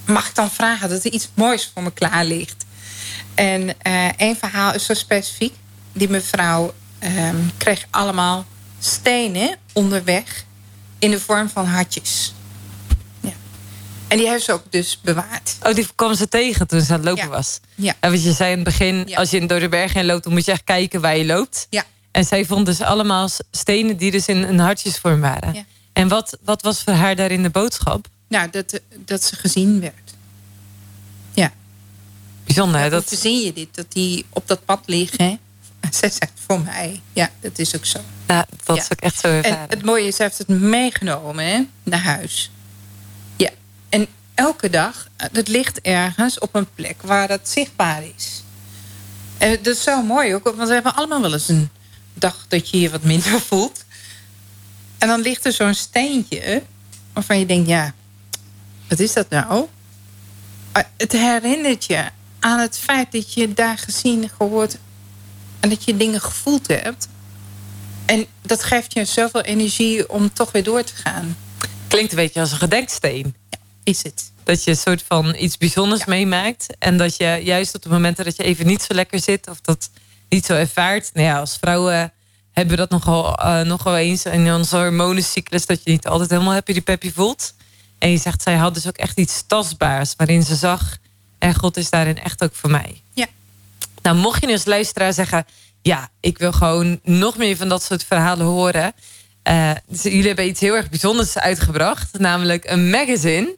mag ik dan vragen dat er iets moois voor me klaar ligt? En uh, één verhaal is zo specifiek. Die mevrouw um, kreeg allemaal stenen onderweg in de vorm van hartjes. Ja. En die heeft ze ook dus bewaard. Oh, die kwam ze tegen toen ze aan het lopen ja. was. Ja. En wat je zei in het begin, Ja. als je door de bergen heen loopt, dan moet je echt kijken waar je loopt. Ja. En zij vond dus allemaal stenen die dus in een hartjesvorm waren. Ja. En wat, wat was voor haar daarin de boodschap? Nou, dat, dat ze gezien werd. Ja. Bijzonder, hè? Dat zie je dit, dat die op dat pad liggen. Zij zegt voor mij. Ja, dat is ook zo. ja, dat Ja. is ook echt zo. En het mooie is, ze heeft het meegenomen hè, naar huis. Ja. En elke dag, het ligt ergens op een plek waar dat zichtbaar is. En dat is zo mooi ook, want we hebben allemaal wel eens een dag dat je je wat minder voelt. En dan ligt er zo'n steentje waarvan je denkt, ja, wat is dat nou? Maar Het herinnert je aan het feit dat je daar gezien, gehoord en dat je dingen gevoeld hebt. En dat geeft je zoveel energie om toch weer door te gaan. Klinkt een beetje als een gedenksteen. Is het? Dat je een soort van iets bijzonders Ja. meemaakt. En dat je juist op de momenten dat je even niet zo lekker zit... of dat niet zo ervaart. Nou ja, als vrouwen hebben we dat nogal, eh nogal eens in onze hormonencyclus... dat je niet altijd helemaal happy die peppy voelt. En je zegt, zij had dus ook echt iets tastbaars... waarin ze zag, en God is daarin echt ook voor mij. Nou, mocht je nu als luisteraar zeggen... ja, ik wil gewoon nog meer van dat soort verhalen horen... Eh, dus jullie hebben iets heel erg bijzonders uitgebracht. Namelijk een magazine.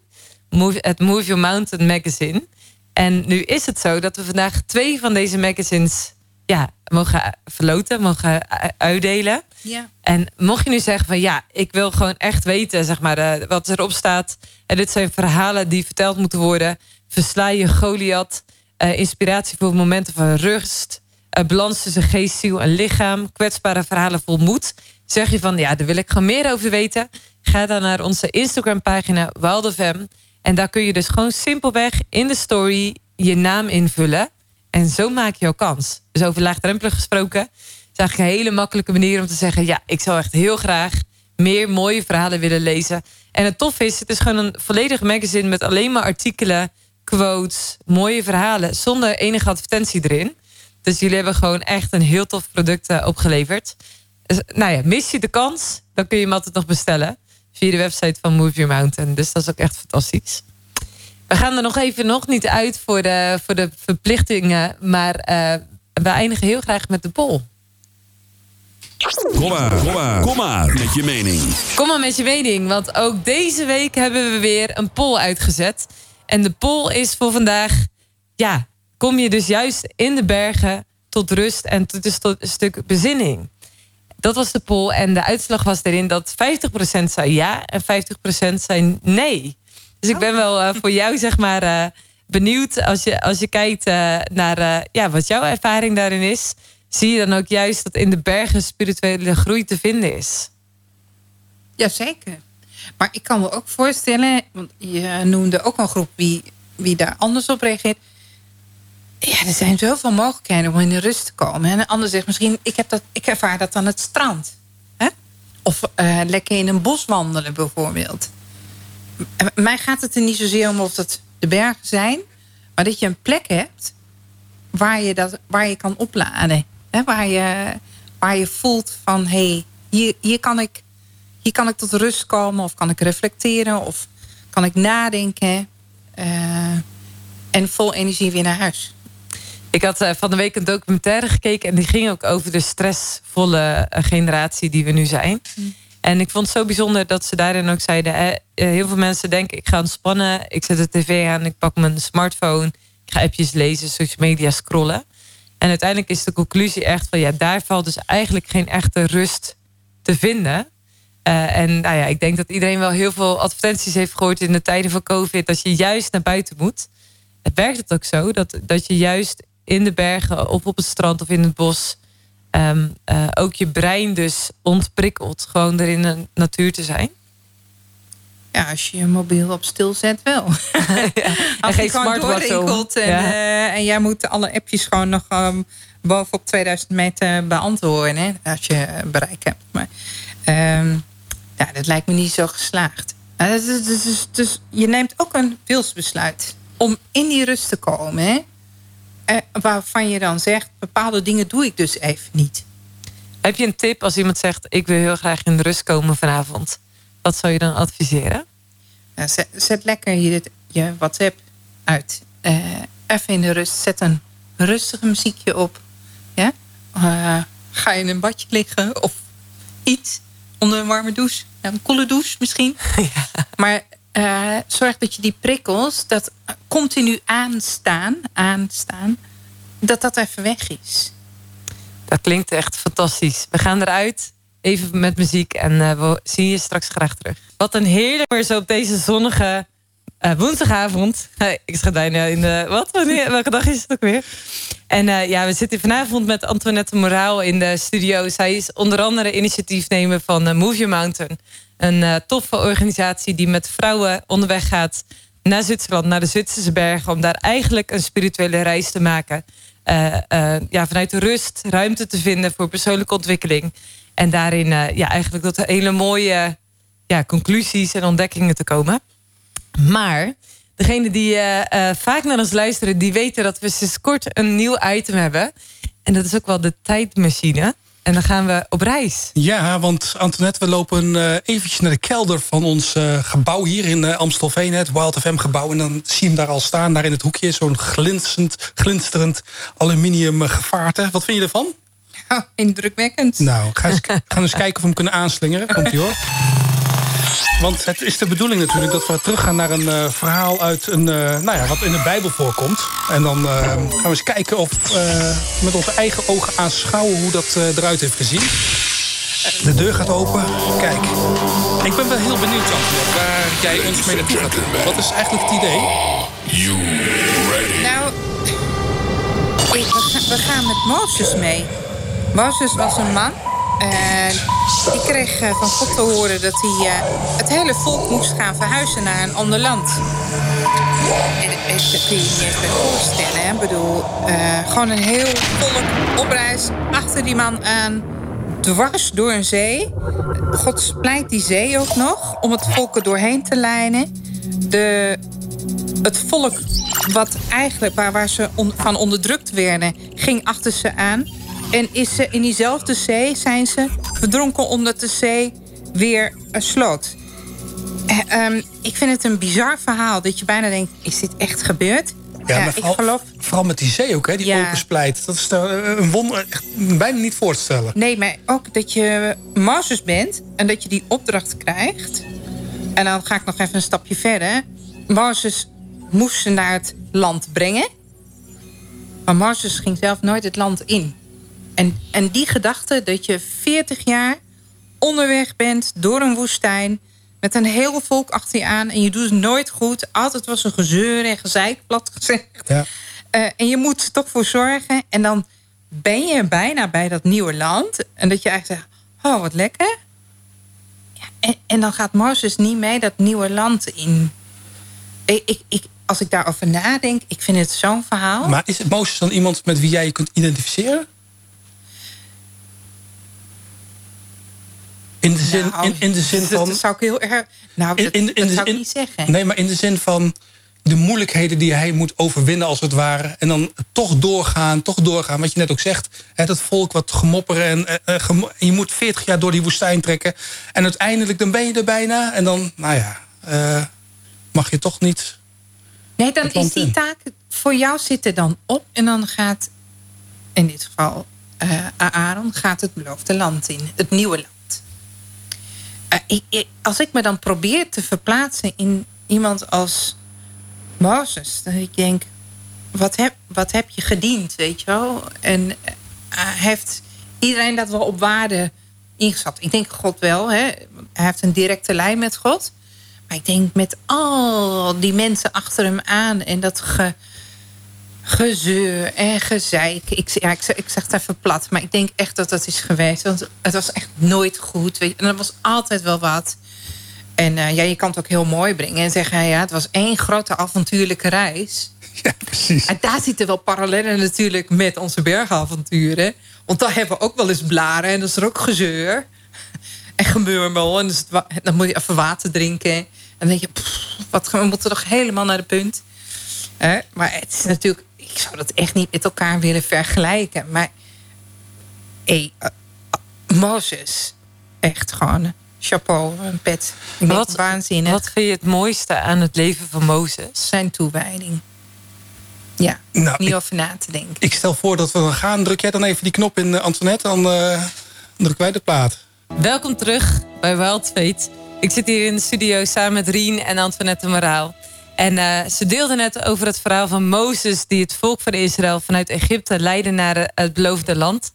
Move, het Move Your Mountain magazine. En nu is het zo dat we vandaag twee van deze magazines ja, mogen verloten, mogen uitdelen. Ja. En mocht je nu zeggen van ja, ik wil gewoon echt weten zeg maar, uh, wat erop staat. En dit zijn verhalen die verteld moeten worden. Versla je Goliath. Uh, inspiratie voor momenten van rust. Uh, balans tussen geest, ziel en lichaam. Kwetsbare verhalen vol moed. Zeg je van ja, daar wil ik gewoon meer over weten. Ga dan naar onze Instagram pagina WildFM. En daar kun je dus gewoon simpelweg in de story je naam invullen. En zo maak je jouw kans. Dus over laagdrempelig gesproken. is eigenlijk een hele makkelijke manier om te zeggen... ja, ik zou echt heel graag meer mooie verhalen willen lezen. En het tof is, het is gewoon een volledig magazine... met alleen maar artikelen, quotes, mooie verhalen... zonder enige advertentie erin. Dus jullie hebben gewoon echt een heel tof product uh, opgeleverd. Dus, nou ja, mis je de kans, dan kun je hem altijd nog bestellen... via de website van Move Your Mountain. Dus dat is ook echt fantastisch. We gaan er nog even nog niet uit voor de, voor de verplichtingen. Maar uh, we eindigen heel graag met de poll. Kom maar, kom maar, kom maar met je mening. Kom maar met je mening, want ook deze week hebben we weer een poll uitgezet. En de poll is voor vandaag, ja, kom je dus juist in de bergen tot rust en tot een stuk bezinning. Dat was de poll en de uitslag was erin dat 50% zei ja en 50% zei nee. Dus ik ben wel uh, voor jou, zeg maar, uh, benieuwd als je, als je kijkt uh, naar ja, wat jouw ervaring daarin is. Zie je dan ook juist dat in de bergen spirituele groei te vinden is? Jazeker. Maar ik kan me ook voorstellen, want je noemde ook een groep wie, wie daar anders op reageert. Ja, er zijn zoveel mogelijkheden om in de rust te komen. En een ander zegt misschien, ik, heb dat, ik ervaar dat aan het strand. Hè? Of lekker in een bos wandelen bijvoorbeeld mij gaat het er niet zozeer om of dat de bergen zijn, maar dat je een plek hebt waar je, dat, waar je kan opladen. Hè? Waar, je, waar je voelt van hé, hey, hier, hier, kan ik, hier kan ik tot rust komen, of kan ik reflecteren, of kan ik nadenken. Uh, en vol energie weer naar huis. Ik had uh, van de week een documentaire gekeken en die ging ook over de stressvolle uh, generatie die we nu zijn. Mm. En ik vond het zo bijzonder dat ze daarin ook zeiden... Eh, heel veel mensen denken, ik ga ontspannen. Ik zet de tv aan, ik pak mijn smartphone. Ik ga appjes lezen, social media scrollen. En uiteindelijk is de conclusie echt van... ja, daar valt dus eigenlijk geen echte rust te vinden. Uh, en nou ja, ik denk dat iedereen wel heel veel advertenties heeft gehoord... in de tijden van COVID, dat je juist naar buiten moet. Het werkt het ook zo, dat, dat je juist in de bergen... of op het strand of in het bos um, uh, ook je brein dus ontprikkelt. Gewoon er in de natuur te zijn. Ja, als je je mobiel op stil zet wel. ja, als je gewoon doorrinkelt en, ja. uh, en jij moet alle appjes gewoon nog um, bovenop 2000 meter beantwoorden. Hè, als je bereik hebt. Maar um, ja, dat lijkt me niet zo geslaagd. Dus, dus, dus, je neemt ook een wilsbesluit om in die rust te komen. Hè? Eh, waarvan je dan zegt, bepaalde dingen doe ik dus even niet. Heb je een tip als iemand zegt, ik wil heel graag in de rust komen vanavond? Wat zou je dan adviseren? Zet, zet, lekker je, je WhatsApp uit. Uh, even in de rust. Zet een rustige muziekje op. Ja? Uh, ga in een badje liggen of iets. Onder een warme douche. Een koele douche misschien. Ja. Maar uh, zorg dat je die prikkels, dat continu aanstaan, aanstaan, dat dat even weg is. Dat klinkt echt fantastisch. We gaan eruit, even met muziek en uh, we zien je straks graag terug. Wat een heerlijk weer zo op deze zonnige uh, woensdagavond. ik schrijf bijna in de... Wat? Welke dag is het ook weer? En uh, ja, we zitten vanavond met Antoinette Moraal in de studio. Zij is onder andere initiatiefnemer van Move Your Mountain. Een toffe organisatie die met vrouwen onderweg gaat naar Zwitserland, naar de Zwitserse bergen, om daar eigenlijk een spirituele reis te maken. Ja, vanuit de rust ruimte te vinden voor persoonlijke ontwikkeling. En daarin ja, eigenlijk tot hele mooie ja, conclusies en ontdekkingen te komen. Maar degene die vaak naar ons luisteren, die weten dat we sinds kort een nieuw item hebben. En dat is ook wel de tijdmachine. En dan gaan we op reis. Ja, want Antoinette, we lopen uh, eventjes naar de kelder van ons uh, gebouw hier in uh, Amstelveen. Het Wild FM gebouw. En dan zie je hem daar al staan, daar in het hoekje. Zo'n glinsterend, glinsterend aluminium gevaarte. Wat vind je ervan? Ja, indrukwekkend. Nou, ga eens, gaan eens kijken of we hem kunnen aanslingeren. Komt ie hoor. Want het is de bedoeling natuurlijk dat we teruggaan naar een uh, verhaal uit een, uh, nou ja, wat in de Bijbel voorkomt. En dan uh, gaan we eens kijken of met onze eigen ogen aanschouwen hoe dat eruit heeft gezien. De deur gaat open. Kijk, ik ben wel heel benieuwd Antje, waar jij ons mee naartoe gaat. Wat is eigenlijk het idee? Nou, ik, we gaan met Mozes mee. Mozes was een man en die kreeg eh, van God te horen dat hij uh, het hele volk moest gaan verhuizen naar een ander land. En dat kun je je niet bij voorstellen. Ik bedoel, uh, gewoon een heel volk op reis achter die man aan, dwars door een zee. God splijt die zee ook nog om het volk er doorheen te lijnen. De, het volk wat eigenlijk, waar, waar ze van onderdrukt werden, ging achter ze aan. En is ze in diezelfde zee zijn ze verdronken omdat de zee weer sloot. Uh, um, ik vind het een bizar verhaal dat je bijna denkt: is dit echt gebeurd? Ja, maar vooral, ik geloof... vooral met die zee ook, hè, die ja. opensplijt. Dat is een wonder, echt bijna niet voor te stellen. Nee, maar ook dat je Mozes bent en dat je die opdracht krijgt. En dan ga ik nog even een stapje verder. Mozes moest ze naar het land brengen. Maar Mozes ging zelf nooit het land in. En, en die gedachte dat je 40 jaar onderweg bent door een woestijn... met een heel volk achter je aan en je doet het nooit goed. Altijd was een gezeur en gezeik, plat gezegd. Ja. Uh, en je moet er toch voor zorgen. En dan ben je bijna bij dat nieuwe land. En dat je eigenlijk zegt, oh, wat lekker. Ja, en, en dan gaat Mozes niet mee dat nieuwe land in. Ik, ik, ik, als ik daarover nadenk, ik vind het zo'n verhaal. Maar is Mozes dan iemand met wie jij je kunt identificeren? In de zin, nou, in, in, de zin van. Dat zou ik heel erg. Nou, dat, in, in, dat zou ik niet zeggen. Nee, maar in de zin van de moeilijkheden die hij moet overwinnen, als het ware. En dan toch doorgaan, toch doorgaan. Wat je net ook zegt, hè, dat volk wat gemopperen. En, uh, gemo je moet 40 jaar door die woestijn trekken. En uiteindelijk dan ben je er bijna. En dan, nou ja, uh, mag je toch niet. Nee, dan is die taak voor jou zit er dan op. En dan gaat, in dit geval uh, Aaron, gaat het beloofde land in. Het nieuwe land. Ik, als ik me dan probeer te verplaatsen in iemand als Mozes. Dat ik denk, wat heb, wat heb je gediend, weet je wel? En uh, heeft iedereen dat wel op waarde ingeschat? Ik denk God wel, hè? hij heeft een directe lijn met God. Maar ik denk met al die mensen achter hem aan en dat ge, gezeur en gezeik. Ik, ja, ik, ik zeg het even plat, maar ik denk echt dat dat is geweest. Want het was echt nooit goed. Weet je? En er was altijd wel wat. En uh, ja, je kan het ook heel mooi brengen en zeggen... ja, het was één grote avontuurlijke reis. Ja, precies. En daar zitten wel parallellen natuurlijk met onze bergavonturen. Want daar hebben we ook wel eens blaren en dat is er ook gezeur. En gemurmel. En dus dan moet je even water drinken. En dan denk je, pff, wat, we moeten toch helemaal naar de punt. Eh, maar het is natuurlijk... Ik zou dat echt niet met elkaar willen vergelijken. Maar... Hey, uh, Mozes. Echt gewoon chapeau, een pet. Wat, waanzinnig. Wat vind je het mooiste aan het leven van Mozes? Zijn toewijding. Ja, nou, niet over na te denken. Ik stel voor dat we dan gaan. Druk jij dan even die knop in, uh, Antoinette. Dan uh, drukken wij de plaat. Welkom terug bij Wild Fate. Ik zit hier in de studio samen met Rien en Antoinette Moraal. En uh, ze deelden net over het verhaal van Mozes... die het volk van Israël vanuit Egypte leidde naar het beloofde land.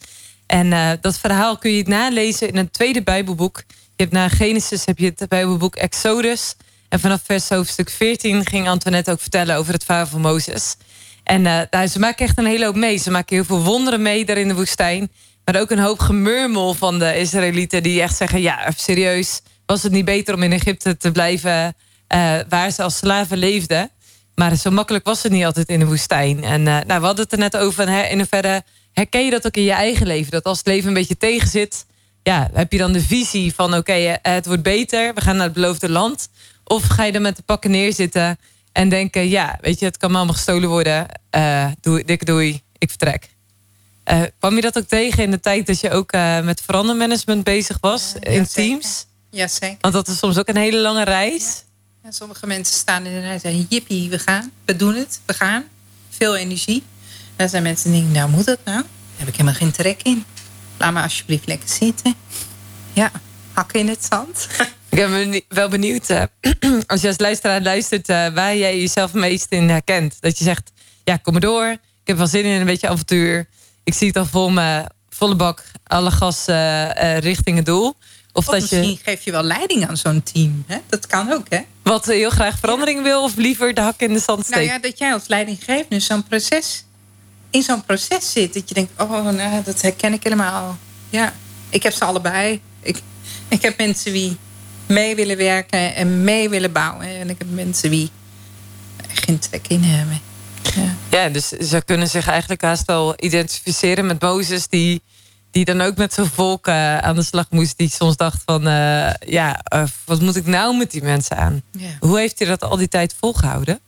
En dat verhaal kun je nalezen in een tweede Bijbelboek... Je hebt na Genesis heb je het Bijbelboek Exodus. En vanaf vers hoofdstuk 14 ging Antoinette ook vertellen over het verhaal van Mozes. En nou, ze maken echt een hele hoop mee. Ze maken heel veel wonderen mee daar in de woestijn. Maar ook een hoop gemurmel van de Israëlieten die echt zeggen... ja, serieus, was het niet beter om in Egypte te blijven... Uh, waar ze als slaven leefden. Maar zo makkelijk was het niet altijd in de woestijn. En uh, nou, we hadden het er net over. Hè, in hoeverre herken je dat ook in je eigen leven? Dat als het leven een beetje tegenzit ja, heb je dan de visie van oké, eh, het wordt beter, we gaan naar het beloofde land? Of ga je er met de pakken neerzitten en denken, ja, weet je, het kan me allemaal gestolen worden. Uh, doei, dikke doei, ik vertrek. Uh, kwam je dat ook tegen in de tijd dat je ook uh, met verandermanagement bezig was in teams? Ja, zeker. Want dat is soms ook een hele lange reis. Ja, sommige mensen staan in de rij en zeggen, jippie, we gaan, we doen het, we gaan. Veel energie. En dan zijn mensen die denken, nou moet dat nou? Daar heb ik helemaal geen trek in. Laat me alsjeblieft lekker zitten. Ja, hakken in het zand. Ik ben wel benieuwd, uh, als je als luisteraar luistert, uh, waar jij jezelf meest in herkent. Dat je zegt, ja, kom maar door. Ik heb wel zin in een beetje avontuur. Ik zie het al vol me, volle bak, alle gas uh, richting het doel. Of, dat misschien je, geef je wel leiding aan zo'n team. Hè? Dat kan ook, hè? Wat heel graag verandering wil, of liever de hak in de zand steekt? Nou ja, dat jij als leidinggevende zo'n proces, in zo'n proces zit. Dat je denkt, oh, nou, dat herken ik helemaal. Ja, ik heb ze allebei. Ik, ik heb mensen die mee willen werken en mee willen bouwen. En ik heb mensen die geen trek in hebben. Ja. ja, dus ze kunnen zich eigenlijk haast wel identificeren met Mozes... die, die dan ook met zijn volk uh, aan de slag moest. Die soms dacht van, uh, ja, uh, wat moet ik nou met die mensen aan? Ja. Hoe heeft hij dat al die tijd volgehouden?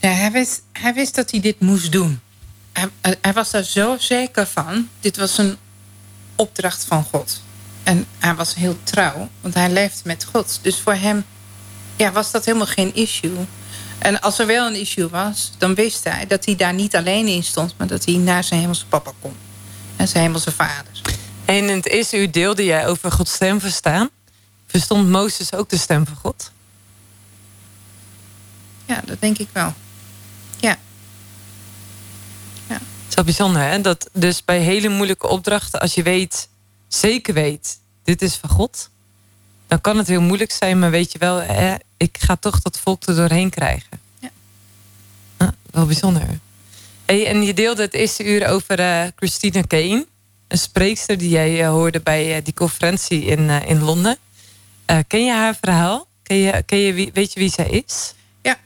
Ja, hij wist, hij wist dat hij dit moest doen. Hij, hij was daar zo zeker van. Dit was een opdracht van God. En hij was heel trouw, want hij leefde met God. Dus voor hem ja, was dat helemaal geen issue. En als er wel een issue was, dan wist hij dat hij daar niet alleen in stond... maar dat hij naar zijn hemelse papa kon. En zijn hemelse vader. En in het eerste uur deelde jij over Gods stem verstaan. Verstond Mozes ook de stem van God? Ja, dat denk ik wel. Ja. ja. Zo bijzonder, hè? Dat dus bij hele moeilijke opdrachten... als je weet, zeker weet, dit is van God... dan kan het heel moeilijk zijn, maar weet je wel... Hè, ik ga toch dat volk er doorheen krijgen. Ja. Ah, wel bijzonder. Hey, en je deelde het eerste uur over uh, Christina Kane. Een spreekster die jij uh, hoorde bij uh, die conferentie in, in Londen. ken je haar verhaal? Ken je, ken je weet je wie zij is? Ja,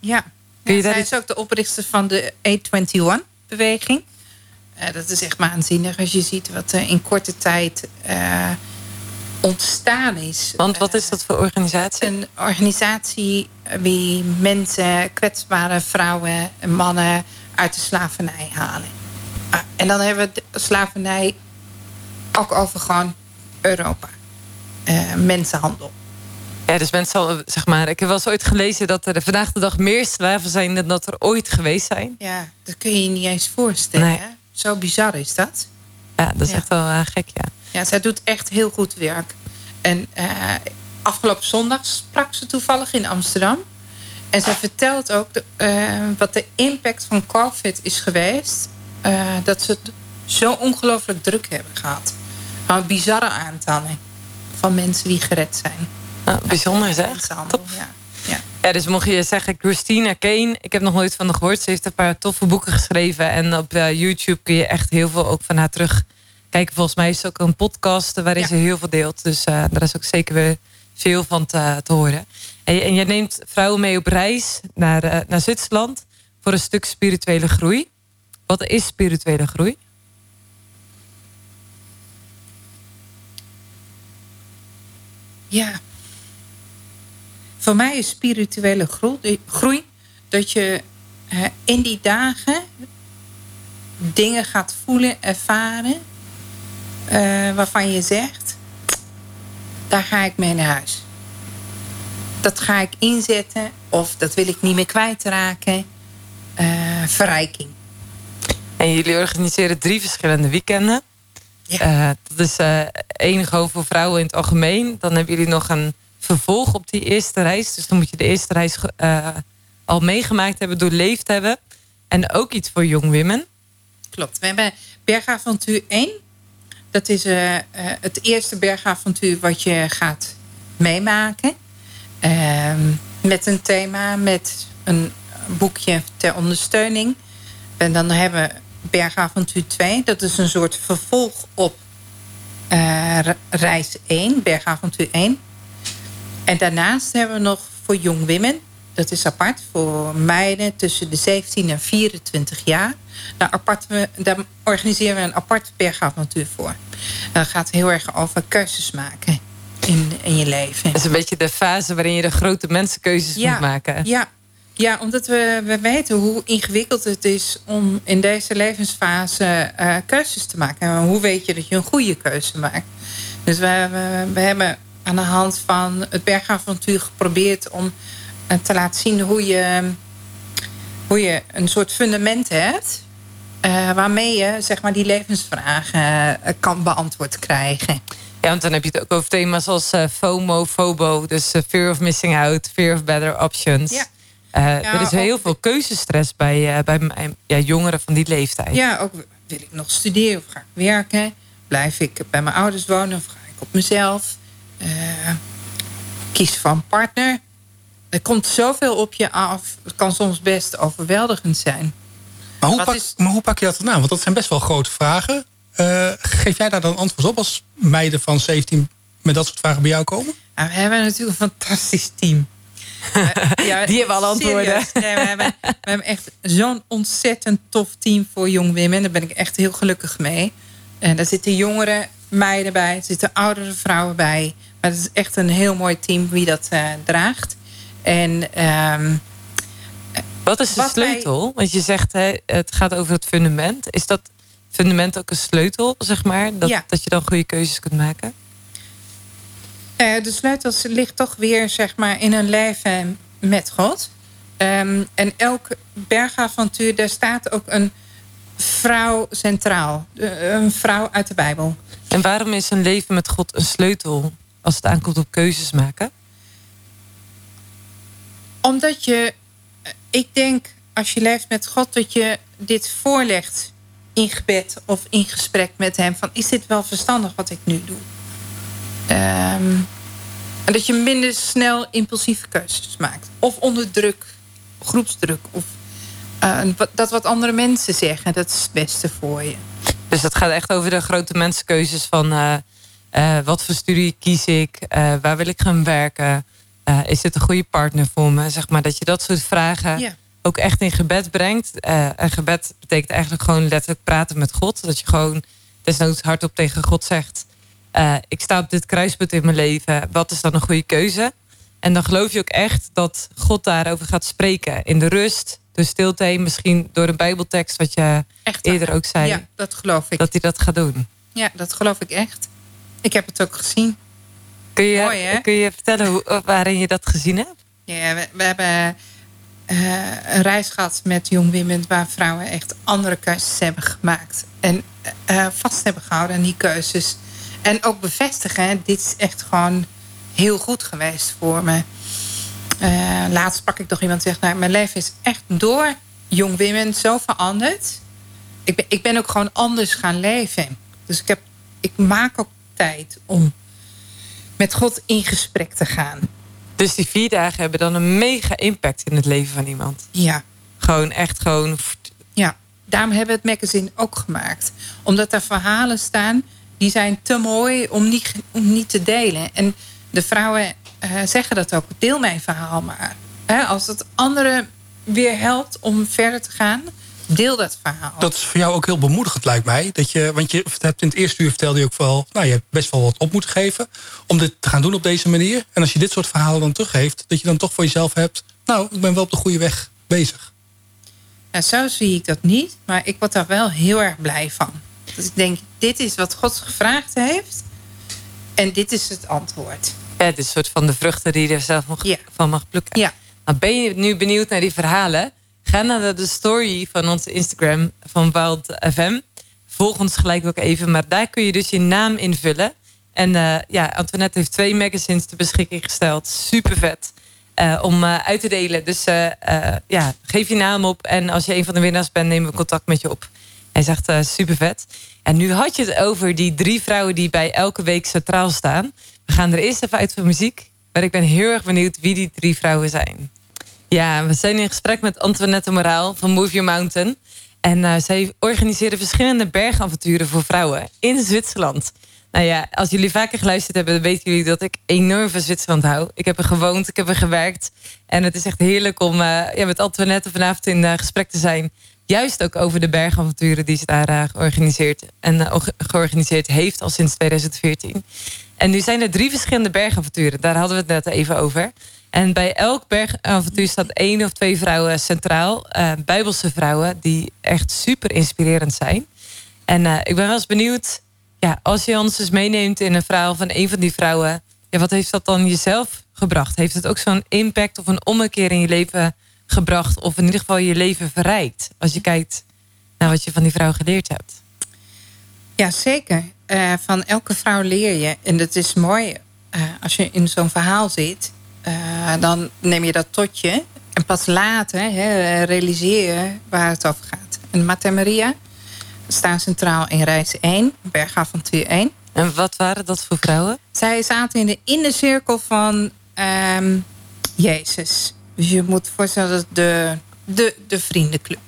ja. ja zij is ook de oprichter van de A21-beweging. dat is echt waanzinnig als je ziet wat in korte tijd ontstaan is. Want wat is dat voor organisatie? Een organisatie die mensen, kwetsbare vrouwen en mannen uit de slavernij halen. Ah, en dan hebben we de slavernij ook over gewoon Europa. Uh, mensenhandel. Ja, dus mensen, zeg maar, ik heb wel eens ooit gelezen dat er vandaag de dag meer slaven zijn dan dat er ooit geweest zijn. Ja, dat kun je je niet eens voorstellen. Nee. Zo bizar is dat. Ja, dat is echt wel uh, gek, ja. Ja, zij doet echt heel goed werk. En uh, afgelopen zondag sprak ze toevallig in Amsterdam. En zij vertelt ook de, uh, wat de impact van COVID is geweest. Uh, dat ze het zo ongelooflijk druk hebben gehad. Van bizarre aantallen van mensen die gered zijn. Nou, bijzonder zeg. Top. Ja. Ja. ja, dus mocht je zeggen, Christina Kane, ik heb nog nooit van haar gehoord. Ze heeft een paar toffe boeken geschreven. En op YouTube kun je echt heel veel ook van haar terug Kijk, volgens mij is het ook een podcast waarin ze heel veel deelt. Dus uh, daar is ook zeker weer veel van te, te horen. En, en jij neemt vrouwen mee op reis naar, uh, naar Zwitserland voor een stuk spirituele groei. Wat is spirituele groei? Ja. Voor mij is spirituele groei, groei dat je in die dagen dingen gaat voelen, ervaren uh, waarvan je zegt, daar ga ik mee naar huis. Dat ga ik inzetten of dat wil ik niet meer kwijtraken. Uh, verrijking. En jullie organiseren drie verschillende weekenden. Ja. Uh, dat is uh, één gewoon voor vrouwen in het algemeen. Dan hebben jullie nog een vervolg op die eerste reis. Dus dan moet je de eerste reis al meegemaakt hebben, doorleefd hebben. En ook iets voor young women. Klopt. We hebben Bergavontuur 1. Dat is uh, het eerste bergavontuur wat je gaat meemaken. Uh, met een thema, met een boekje ter ondersteuning. En dan hebben we Bergavontuur 2. Dat is een soort vervolg op uh, reis 1, Bergavontuur 1. En daarnaast hebben we nog voor Young Women. Dat is apart voor meiden tussen de 17 en 24 jaar. Daar, apart, daar organiseren we een apart bergavontuur voor. Dat gaat heel erg over keuzes maken in, in je leven. Dat is een beetje de fase waarin je de grote mensenkeuzes moet maken. Ja, ja, omdat we, we weten hoe ingewikkeld het is om in deze levensfase uh, keuzes te maken. En hoe weet je dat je een goede keuze maakt? Dus we, we, we hebben aan de hand van het bergavontuur geprobeerd om te laten zien hoe je, hoe je een soort fundament hebt uh, waarmee je zeg maar, die levensvragen uh, kan beantwoord krijgen. Ja, want dan heb je het ook over thema's als uh, FOMO, FOBO. Dus uh, fear of missing out, fear of better options. Ja. Uh, ja, er is heel veel keuzestress bij, bij ja, jongeren van die leeftijd. Ja, ook wil ik nog studeren of ga ik werken? Blijf ik bij mijn ouders wonen of ga ik op mezelf? kies van partner. Er komt zoveel op je af. Het kan soms best overweldigend zijn. Maar hoe, pak, maar hoe pak je dat dan aan? Want dat zijn best wel grote vragen. Uh, geef jij daar dan antwoord op als meiden van 17 met dat soort vragen bij jou komen? Nou, we hebben natuurlijk een fantastisch team. Uh, ja, Die hebben alle antwoorden. Nee, we, hebben, we hebben echt zo'n ontzettend tof team voor Young Women. Daar ben ik echt heel gelukkig mee. En daar zitten jongere meiden bij, er zitten oudere vrouwen bij. Maar het is echt een heel mooi team wie dat uh, draagt. En um, wat is de sleutel? Want je zegt hè, het gaat over het fundament. Is dat fundament ook een sleutel, zeg maar? Dat, dat je dan goede keuzes kunt maken? Uh, de sleutel ligt toch weer zeg maar, in een leven met God. Um, en elk bergavontuur, daar staat ook een vrouw centraal. Een vrouw uit de Bijbel. En waarom is een leven met God een sleutel als het aankomt op keuzes maken? Omdat je ik denk als je leeft met God dat je dit voorlegt in gebed of in gesprek met hem. Van is dit wel verstandig wat ik nu doe? Ehm, en dat je minder snel impulsieve keuzes maakt. Of onder druk, groepsdruk. Of uh, dat wat andere mensen zeggen, dat is het beste voor je. Dus dat gaat echt over de grote mensenkeuzes van... Uh, wat voor studie kies ik? waar wil ik gaan werken? Uh, is dit een goede partner voor me? Zeg maar dat je dat soort vragen ook echt in gebed brengt. Uh, en gebed betekent eigenlijk gewoon letterlijk praten met God. Dat je gewoon desnoods hardop tegen God zegt... Uh, ik sta op dit kruispunt in mijn leven. Wat is dan een goede keuze? En dan geloof je ook echt dat God daarover gaat spreken. In de rust, de stilte, misschien door een bijbeltekst... wat je echt, eerder ook zei. Ja, dat geloof ik. Dat hij dat gaat doen. Ja, dat geloof ik echt. Ik heb het ook gezien. Kun je, kun je vertellen hoe, waarin je dat gezien hebt? Ja, we, we hebben uh, een reis gehad met Young Women... waar vrouwen echt andere keuzes hebben gemaakt. En uh, vast hebben gehouden aan die keuzes. En ook bevestigen, dit is echt gewoon heel goed geweest voor me. Uh, laatst sprak ik toch iemand die zegt... Nou, mijn leven is echt door Young Women zo veranderd. Ik ben, ik ben ook gewoon anders gaan leven. Dus ik, heb, ik maak ook tijd om met God in gesprek te gaan. Dus die vier dagen hebben dan een mega impact in het leven van iemand. Ja. Gewoon echt gewoon. Ja, daarom hebben we het magazine ook gemaakt. Omdat er verhalen staan die zijn te mooi om niet, om niet te delen. En de vrouwen uh, zeggen dat ook. Deel mijn verhaal maar. als het anderen weer helpt om verder te gaan deel dat verhaal. Dat is voor jou ook heel bemoedigend, lijkt mij. Dat je, want je hebt in het eerste uur vertelde je ook wel... nou, je hebt best wel wat op moeten geven om dit te gaan doen op deze manier. En als je dit soort verhalen dan teruggeeft... dat je dan toch voor jezelf hebt... nou, ik ben wel op de goede weg bezig. Nou, zo zie ik dat niet. Maar ik word daar wel heel erg blij van. Dus ik denk, dit is wat God gevraagd heeft. En dit is het antwoord. Ja, het is een soort van de vruchten die je er zelf van mag plukken. Ja. Nou, ben je nu benieuwd naar die verhalen? Ga naar de story van onze Instagram van Wild FM. Volg ons gelijk ook even. Maar daar kun je dus je naam invullen. En uh, ja, Antoinette heeft twee magazines ter beschikking gesteld. Super vet. Uh, om uh, uit te delen. Dus ja, geef je naam op. En als je een van de winnaars bent, nemen we contact met je op. Hij zegt super vet. En nu had je het over die drie vrouwen die bij elke week centraal staan. We gaan er eerst even uit voor muziek. Maar ik ben heel erg benieuwd wie die drie vrouwen zijn. Ja, we zijn in gesprek met Antoinette Moraal van Move Your Mountain. En uh, zij organiseren verschillende bergavonturen voor vrouwen in Zwitserland. Nou ja, als jullie vaker geluisterd hebben, dan weten jullie dat ik enorm van Zwitserland hou. Ik heb er gewoond, ik heb er gewerkt. En het is echt heerlijk om uh, ja, met Antoinette vanavond in uh, gesprek te zijn. Juist ook over de bergavonturen die ze daar georganiseerd, en, georganiseerd heeft al sinds 2014. En nu zijn er drie verschillende bergavonturen. Daar hadden we het net even over. En bij elk bergavontuur staat één of twee vrouwen centraal. Uh, Bijbelse vrouwen die echt super inspirerend zijn. En uh, ik ben wel eens benieuwd, ja, als je ons dus meeneemt in een verhaal van een van die vrouwen, ja, wat heeft dat dan jezelf gebracht? Heeft het ook zo'n impact of een ommekeer in je leven gebracht? Of in ieder geval je leven verrijkt? Als je kijkt naar wat je van die vrouw geleerd hebt. Ja, zeker. eh, van elke vrouw leer je. En dat is mooi. eh, als je in zo'n verhaal zit, eh, dan neem je dat tot je. En pas later hè, realiseer je waar het over gaat. En Marta en Maria staan centraal in reis 1, bergavontuur 1. En wat waren dat voor vrouwen? Zij zaten in de innercirkel van ehm, Jezus. Dus je moet voorstellen dat de, de, de vriendenclub.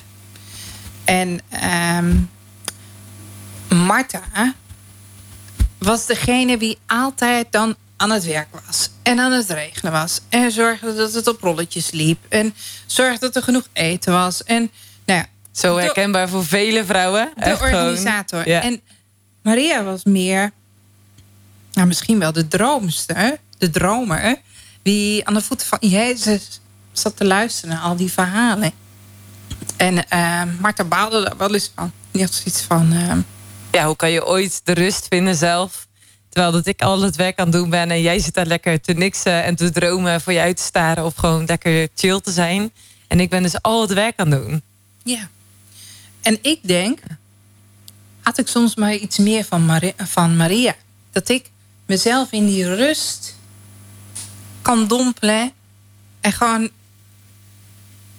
En ehm Martha was degene die altijd dan aan het werk was. En aan het regelen was. En zorgde dat het op rolletjes liep. En zorgde dat er genoeg eten was. En nou ja, Zo de- herkenbaar voor vele vrouwen. de Echt organisator. Ja. En Maria was meer, nou, misschien wel de droomster, de dromer, die aan de voeten van Jezus zat te luisteren naar al die verhalen. En eh Martha baalde daar wel eens van. Die had zoiets van, eh, ja, hoe kan je ooit de rust vinden zelf? Terwijl dat ik al het werk aan het doen ben en jij zit daar lekker te niksen en te dromen voor je uit te staren of gewoon lekker chill te zijn. En ik ben dus al het werk aan het doen. ja. En ik denk, had ik soms maar iets meer van, van Maria. Dat ik mezelf in die rust kan dompelen en gewoon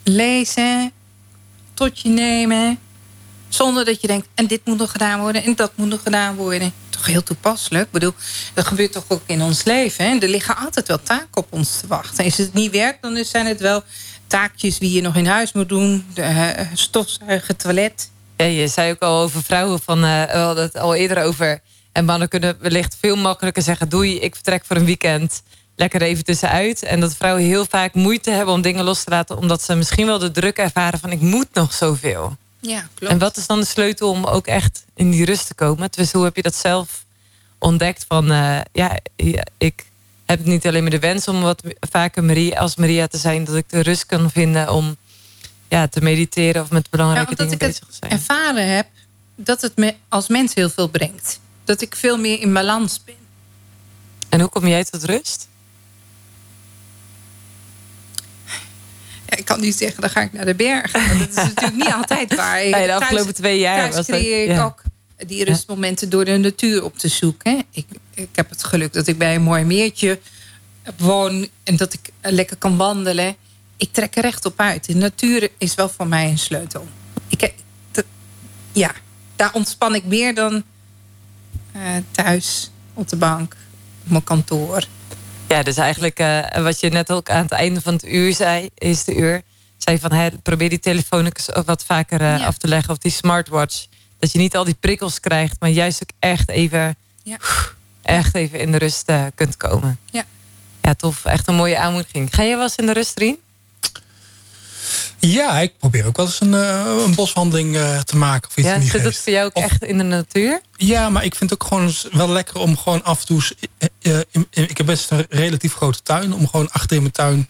lezen, tot je nemen. Zonder dat je denkt, en dit moet nog gedaan worden en dat moet nog gedaan worden. Toch heel toepasselijk. Ik bedoel, dat gebeurt toch ook in ons leven. Hè? Er liggen altijd wel taken op ons te wachten. Als het niet werkt, dan zijn het wel taakjes die je nog in huis moet doen. De, eh, stofzuigen, toilet. Ja, je zei ook al over vrouwen van, eh, we hadden het al eerder over. En mannen kunnen wellicht veel makkelijker zeggen: doei, ik vertrek voor een weekend. Lekker even tussenuit. En dat vrouwen heel vaak moeite hebben om dingen los te laten, omdat ze misschien wel de druk ervaren van: ik moet nog zoveel. Ja, klopt. En wat is dan de sleutel om ook echt in die rust te komen? Dus hoe heb je dat zelf ontdekt? Van eh, ja, ik heb niet alleen maar de wens om wat vaker Maria, als Maria te zijn, dat ik de rust kan vinden om ja, te mediteren of met belangrijke Ja, dingen ik bezig te zijn. ervaren heb dat het me als mens heel veel brengt. Dat ik veel meer in balans ben. En hoe kom jij tot rust? Ik kan niet zeggen, dan ga ik naar de berg. Maar dat is natuurlijk niet altijd waar. Nee, de afgelopen twee jaar thuis was dat- creëer ik ja. ook die rustmomenten door de natuur op te zoeken. Ik, ik heb het geluk dat ik bij een mooi meertje woon... en dat ik lekker kan wandelen. Ik trek er recht op uit. De natuur is wel voor mij een sleutel. Ik, dat- ja, daar ontspan ik meer dan eh, thuis, op de bank, op mijn kantoor. Ja, dus eigenlijk eh, wat je net ook aan het einde van het uur zei, is de uur, zei van hè, probeer die telefoon ook eens wat vaker eh, Ja. af te leggen of die smartwatch. Dat je niet al die prikkels krijgt, maar juist ook echt even, Ja. echt even in de rust eh, kunt komen. Ja. Ja, tof. Echt een mooie aanmoediging. Ga jij wel eens in de rust, Rien? Ja, ik probeer ook wel eens een, eh, een boswandeling eh, te maken. Of iets Ja, zit dat geest. voor jou ook Of- echt in de natuur? Ja, maar ik vind het ook gewoon wel lekker om gewoon af en toe... eh, in- in- ik heb best een relatief grote tuin. Om gewoon achter in mijn tuin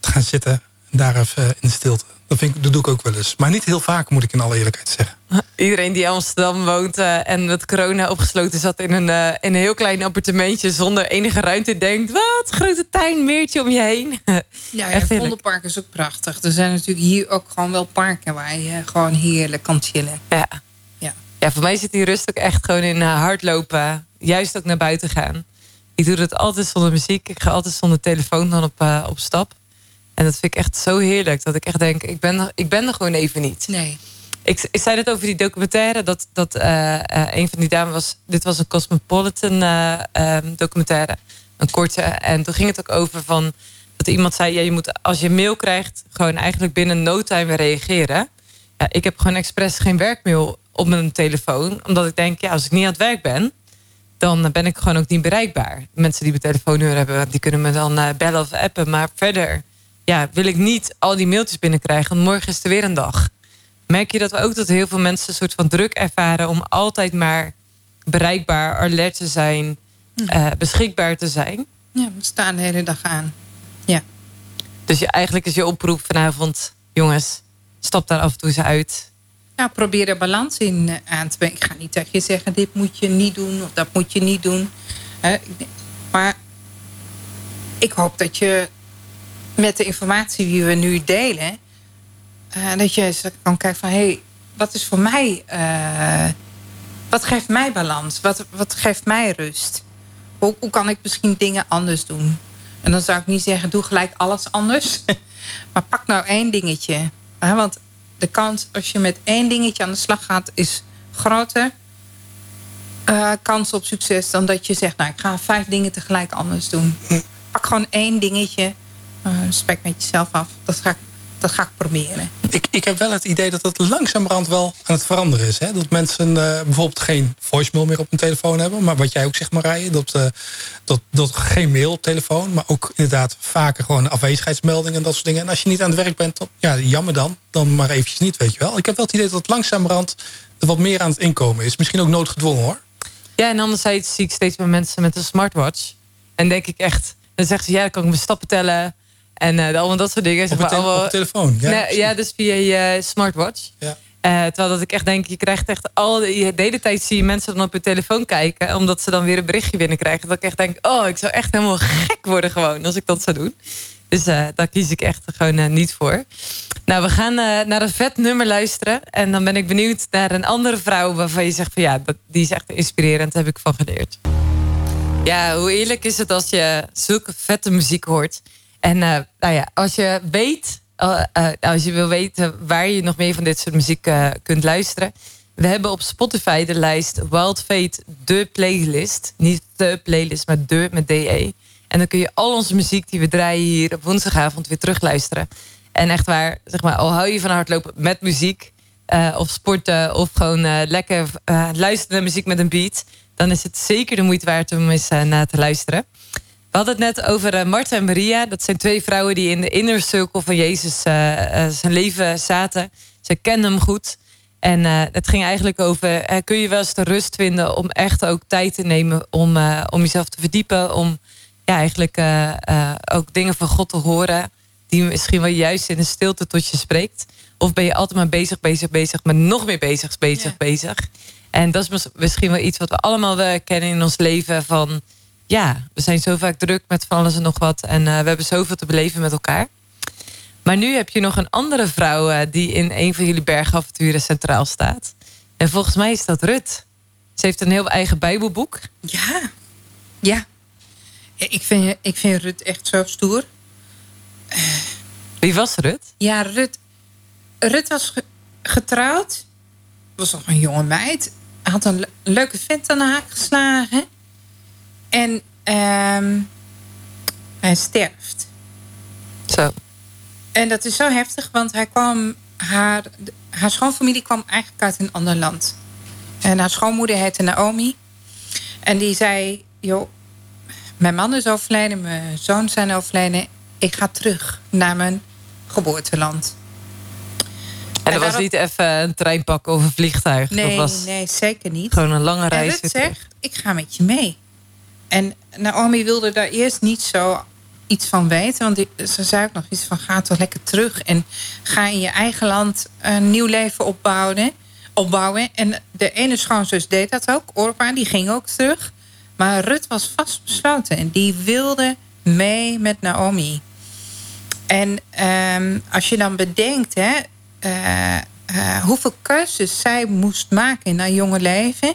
te gaan zitten. En daar even in de stilte. Dat, vind ik, dat doe ik ook wel eens. Maar niet heel vaak, moet ik in alle eerlijkheid zeggen. Iedereen die in Amsterdam woont eh, en met corona opgesloten zat in een, eh, in een heel klein appartementje zonder enige ruimte, denkt: wat, grote tuin, meertje om je heen. Ja, Echt ja heerlijk. Vondelpark is ook prachtig. Er zijn natuurlijk hier ook gewoon wel parken waar je gewoon heerlijk kan chillen. Ja. Ja. ja, voor mij zit die rust ook echt gewoon in eh, hardlopen. Juist ook naar buiten gaan. Ik doe dat altijd zonder muziek. Ik ga altijd zonder telefoon dan op, op stap. En dat vind ik echt zo heerlijk. Dat ik echt denk, ik ben, er- ik ben er gewoon even niet. Nee. Ik, ik zei net over die documentaire. Dat, dat eh, eh, een van die dames was... Dit was een Cosmopolitan eh, ehm, documentaire. Een korte. En toen ging het ook over van... Dat iemand zei, ja, je moet als je mail krijgt... gewoon eigenlijk binnen no time reageren. Ja, ik heb gewoon expres geen werkmail op mijn telefoon. Omdat ik denk, ja, als ik niet aan het werk ben... dan ben ik gewoon ook niet bereikbaar. Mensen die mijn telefoonnummer hebben... die kunnen me dan bellen of appen. Maar verder ja, wil ik niet al die mailtjes binnenkrijgen. Want morgen is er weer een dag. Merk je dat ook dat heel veel mensen een soort van druk ervaren... om altijd maar bereikbaar, alert te zijn... eh, beschikbaar te zijn? Ja, we staan de hele dag aan. Ja. Dus je, eigenlijk is je oproep vanavond... jongens, stap daar af en toe eens uit. Nou, probeer er balans in eh, aan te brengen. Ik ga niet tegen je zeggen, dit moet je niet doen of dat moet je niet doen. Maar ik hoop dat je met de informatie die we nu delen... eh, dat je eens kan kijken van, hé, hey, wat is voor mij eh, wat geeft mij balans? Wat, wat geeft mij rust? Hoe, hoe kan ik misschien dingen anders doen? En dan zou ik niet zeggen, doe gelijk alles anders. maar pak nou één dingetje. Want de kans als je met één dingetje aan de slag gaat... is groter uh, kans op succes dan dat je zegt... nou, ik ga vijf dingen tegelijk anders doen. Pak gewoon één dingetje. Uh, spek met jezelf af. Dat ga ik dat ga ik proberen. Ik, ik heb wel het idee dat het langzamerhand wel aan het veranderen is. Hè? Dat mensen uh, bijvoorbeeld geen voicemail meer op hun telefoon hebben. Maar wat jij ook zegt Marije, dat, uh, dat, dat geen mail op telefoon. Maar ook inderdaad vaker gewoon afwezigheidsmeldingen en dat soort dingen. En als je niet aan het werk bent, dan, ja, jammer dan. Dan maar eventjes niet, weet je wel. Ik heb wel het idee dat het langzamerhand er wat meer aan het inkomen is. Misschien ook noodgedwongen hoor. Ja, en anderzijds zie ik steeds meer mensen met een smartwatch. En denk ik echt, dan zeggen ze ja, dan kan ik mijn stappen tellen. En uh, allemaal dat soort dingen. Op, maar, allemaal, op telefoon? Ja, nee, ja, dus via je smartwatch. Ja. Uh, terwijl dat ik echt denk, je krijgt echt al de, de hele tijd zie je mensen dan op hun telefoon kijken. Omdat ze dan weer een berichtje binnenkrijgen. Dat ik echt denk, oh, ik zou echt helemaal gek worden gewoon als ik dat zou doen. Dus uh, daar kies ik echt gewoon niet voor. Nou, we gaan naar een vet nummer luisteren. En dan ben ik benieuwd naar een andere vrouw waarvan je zegt van ja, dat, die is echt inspirerend. Daar heb ik van geleerd. Ja, hoe eerlijk is het als je zulke vette muziek hoort. En uh, nou ja, als je weet, uh, als je wil weten waar je nog meer van dit soort muziek kunt luisteren. We hebben op Spotify de lijst Wild Fate, de playlist. Niet de playlist, maar de met DE. En dan kun je al onze muziek die we draaien hier op woensdagavond weer terugluisteren. En echt waar, zeg maar, al hou je van hardlopen met muziek... of sporten of gewoon lekker luisteren naar muziek met een beat... dan is het zeker de moeite waard om eens naar te luisteren. We hadden het net over uh, Martha en Maria. Dat zijn twee vrouwen die in de inner circle van Jezus uh, uh, zijn leven zaten. Ze kenden hem goed. En het ging eigenlijk over, kun je wel eens de rust vinden om echt ook tijd te nemen om, om jezelf te verdiepen. Om ja, eigenlijk ook dingen van God te horen. Die misschien wel juist in de stilte tot je spreekt. Of ben je altijd maar bezig, bezig, bezig. Maar nog meer bezig, bezig, ja. bezig. En dat is misschien wel iets wat we allemaal wel kennen in ons leven. Van ja, we zijn zo vaak druk met van alles en nog wat. En uh, we hebben zoveel te beleven met elkaar. Maar nu heb je nog een andere vrouw uh, die in een van jullie bergavonturen centraal staat. En volgens mij is dat Rut. Ze heeft een heel eigen bijbelboek. Ja, ja. Ik vind, ik vind Rut echt zo stoer. Wie was Rut? Ja, Rut, Rut was getrouwd. Was nog een jonge meid. Had een leuke vent aan haar geslagen. En um, hij sterft. Zo. En dat is zo heftig, want hij kwam, haar, haar schoonfamilie kwam eigenlijk uit een ander land. En haar schoonmoeder heette Naomi. En die zei, joh, mijn man is overleden, mijn zoon zijn overleden. Ik ga terug naar mijn geboorteland. En dat was niet even een trein pakken of een vliegtuig? Nee, dat was nee zeker niet. Gewoon een lange reis. En Rut zegt, ik ga met je mee. En Naomi wilde daar eerst niet zo iets van weten. Want ze zei ook nog iets van ga toch lekker terug. En ga in je eigen land een nieuw leven opbouwen. opbouwen. En de ene schoonzus deed dat ook. Orpa, die ging ook terug. Maar Rut was vastbesloten. En die wilde mee met Naomi. En um, als je dan bedenkt... Hè, uh, uh, hoeveel keuzes zij moest maken in haar jonge leven.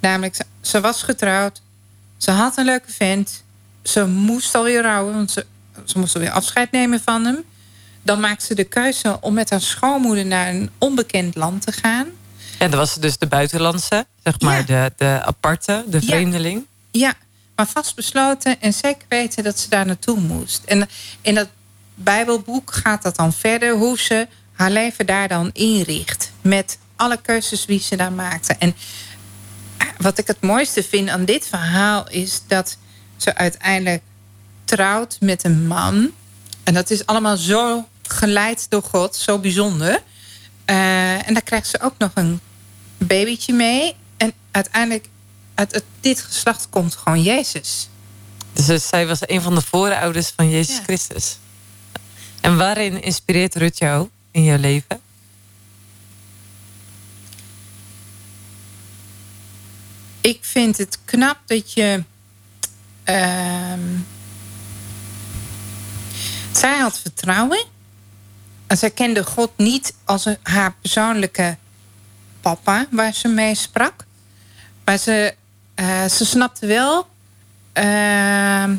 Namelijk, ze was getrouwd. Ze had een leuke vent. Ze moest alweer rouwen, want ze, ze moest alweer afscheid nemen van hem. Dan maakte ze de keuze om met haar schoonmoeder naar een onbekend land te gaan. En dat was dus de buitenlandse, zeg maar, ja. de, de aparte, de vreemdeling. Ja. ja, maar vastbesloten en zeker weten dat ze daar naartoe moest. En in dat Bijbelboek gaat dat dan verder, hoe ze haar leven daar dan inricht. Met alle keuzes die ze daar maakte. En wat ik het mooiste vind aan dit verhaal is dat ze uiteindelijk trouwt met een man. En dat is allemaal zo geleid door God, zo bijzonder. Uh, en daar krijgt ze ook nog een babytje mee. En uiteindelijk, uit, uit dit geslacht komt gewoon Jezus. Dus zij was een van de voorouders van Jezus ja. Christus. En waarin inspireert Rut jou in jouw leven? Ik vind het knap dat je. Uh, zij had vertrouwen. En zij kende God niet als haar persoonlijke papa waar ze mee sprak. Maar ze, uh, ze snapte wel... Uh,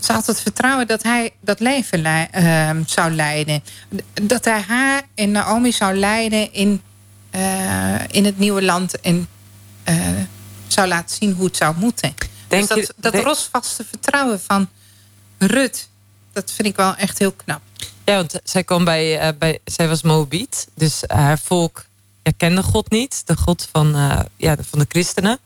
ze had het vertrouwen dat hij dat leven le uh, zou leiden. Dat hij haar en Naomi zou leiden in, uh, in het nieuwe land. En zou laten zien hoe het zou moeten. Denk dus dat, je, dat rosvaste vertrouwen van Rut... dat vind ik wel echt heel knap. Ja, want zij kwam bij, bij zij was Moabiet. Dus haar volk kende God niet. De God van, ja, van de christenen.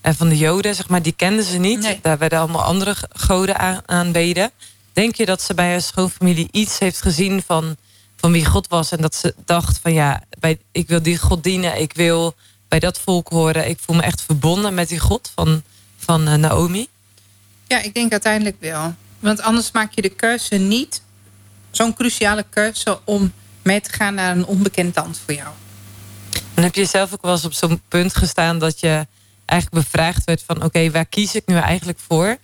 En van de Joden, zeg maar, die kenden ze niet. Daar werden allemaal andere goden aan, aanbeden. Denk je dat ze bij haar schoonfamilie iets heeft gezien van, van wie God was? En dat ze dacht van ja, bij, ik wil die God dienen. Ik wil bij dat volk horen. Ik voel me echt verbonden met die God van, van uh, Naomi. Ja, ik denk uiteindelijk wel. Want anders maak je de keuze niet, zo'n cruciale keuze, om mee te gaan naar een onbekend land voor jou. En heb je zelf ook wel eens op zo'n punt gestaan dat je eigenlijk bevraagd werd van oké, waar kies ik nu eigenlijk voor?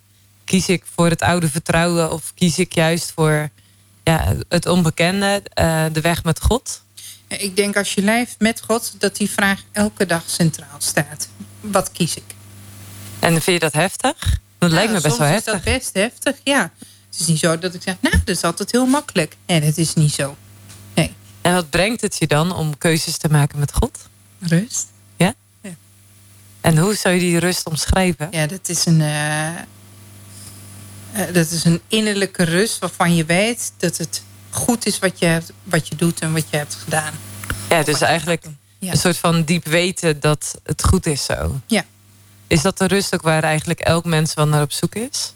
Kies ik voor het oude vertrouwen of kies ik juist voor ja, het onbekende, uh, de weg met God? Ik denk als je leeft met God, dat die vraag elke dag centraal staat. Wat kies ik? En vind je dat heftig? Dat lijkt me best wel heftig. is dat best heftig, ja. Het is niet zo dat ik zeg, nou, dat is altijd heel makkelijk. En het is niet zo. Nee. En wat brengt het je dan om keuzes te maken met God? Rust. En hoe zou je die rust omschrijven? Ja, dat is een, uh, dat is een innerlijke rust waarvan je weet dat het goed is wat je, hebt, wat je doet en wat je hebt gedaan. Ja, dus eigenlijk een soort van diep weten dat het goed is zo. Ja. Is dat de rust ook waar eigenlijk elk mens wel naar op zoek is?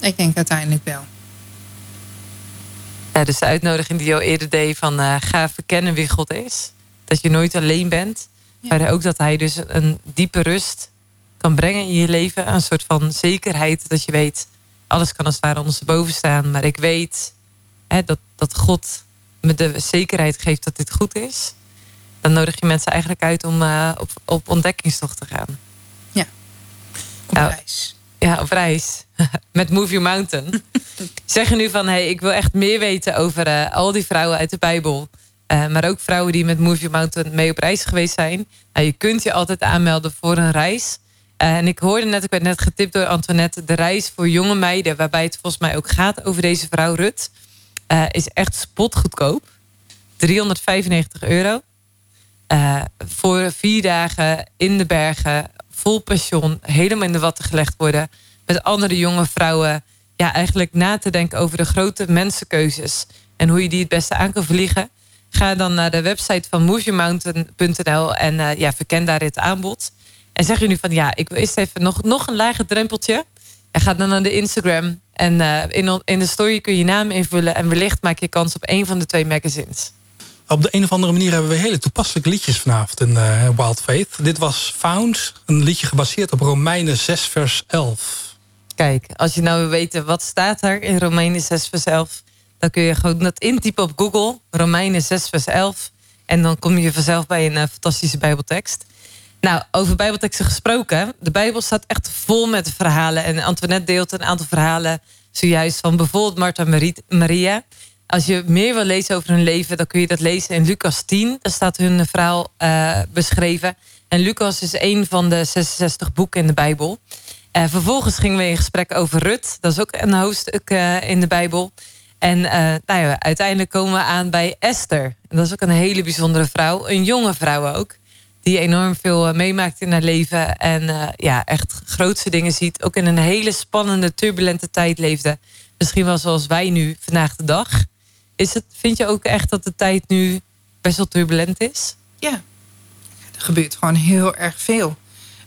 Ik denk uiteindelijk wel. Ja, dus de uitnodiging die je al eerder deed van uh, ga verkennen wie God is dat je nooit alleen bent. Maar ook dat hij dus een diepe rust kan brengen in je leven. Een soort van zekerheid dat je weet, alles kan als het ware ondersteboven staan. Maar ik weet hè, dat, dat God me de zekerheid geeft dat dit goed is. Dan nodig je mensen eigenlijk uit om uh, op, op ontdekkingstocht te gaan. Ja, op nou, reis. Ja, op reis. Met Move Your Mountain. zeg je nu van, hey, ik wil echt meer weten over uh, al die vrouwen uit de Bijbel. Uh, maar ook vrouwen die met Move Your Mountain mee op reis geweest zijn. Nou, je kunt je altijd aanmelden voor een reis. Uh, en ik hoorde net, ik werd net getipt door Antoinette... de reis voor jonge meiden, waarbij het volgens mij ook gaat over deze vrouw Rut... Uh, is echt spotgoedkoop. 395 euro. voor vier dagen in de bergen, vol pension... helemaal in de watten gelegd worden... met andere jonge vrouwen... ja, eigenlijk na te denken over de grote mensenkeuzes... en hoe je die het beste aan kan vliegen... Ga dan naar de website van moviemountain.nl en ja, verken daar dit aanbod. En zeg je nu van ja, ik wil eerst even nog, nog een lager drempeltje. En ga dan naar de Instagram. En uh, in, in de story kun je je naam invullen. En wellicht maak je kans op één van de twee magazines. Op de een of andere manier hebben we hele toepasselijke liedjes vanavond in uh, Wild Faith. Dit was Found, een liedje gebaseerd op Romeinen 6 vers 11. Kijk, als je nou wil weten wat staat er in Romeinen 6 vers 11... Dan kun je gewoon dat intypen op Google, Romeinen 6 vers 11. En dan kom je vanzelf bij een uh, fantastische bijbeltekst. Nou, over bijbelteksten gesproken. De bijbel staat echt vol met verhalen. En Antoinette deelt een aantal verhalen zojuist van bijvoorbeeld Martha Maria. Als je meer wil lezen over hun leven, dan kun je dat lezen in Lucas 10. Daar staat hun verhaal uh, beschreven. En Lucas is een van de 66 boeken in de Bijbel. Uh, vervolgens gingen we in gesprek over Rut. Dat is ook een hoofdstuk uh, in de Bijbel. En nou uiteindelijk komen we aan bij Esther. Dat is ook een hele bijzondere vrouw. Een jonge vrouw ook. Die enorm veel uh, meemaakt in haar leven. En uh, ja, echt grootste dingen ziet. Ook in een hele spannende, turbulente tijd leefde. Misschien wel zoals wij nu vandaag de dag. Is het, vind je ook echt dat de tijd nu best wel turbulent is? Ja, er gebeurt gewoon heel erg veel.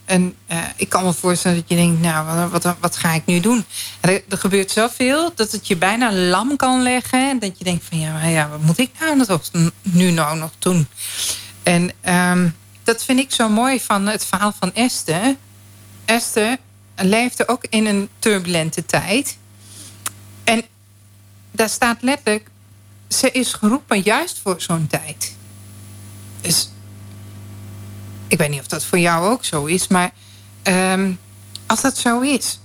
En uh, ik kan me voorstellen dat je denkt, nou, wat, wat, wat ga ik nu doen? Er, er, gebeurt zoveel dat het je bijna lam kan leggen. En dat je denkt van, ja, ja wat moet ik nou nog, nu nou nog doen? En um, dat vind ik zo mooi van het verhaal van Esther. Esther leefde ook in een turbulente tijd. En daar staat letterlijk, ze is geroepen juist voor zo'n tijd. Dus ik weet niet of dat voor jou ook zo is, maar um, als dat zo is,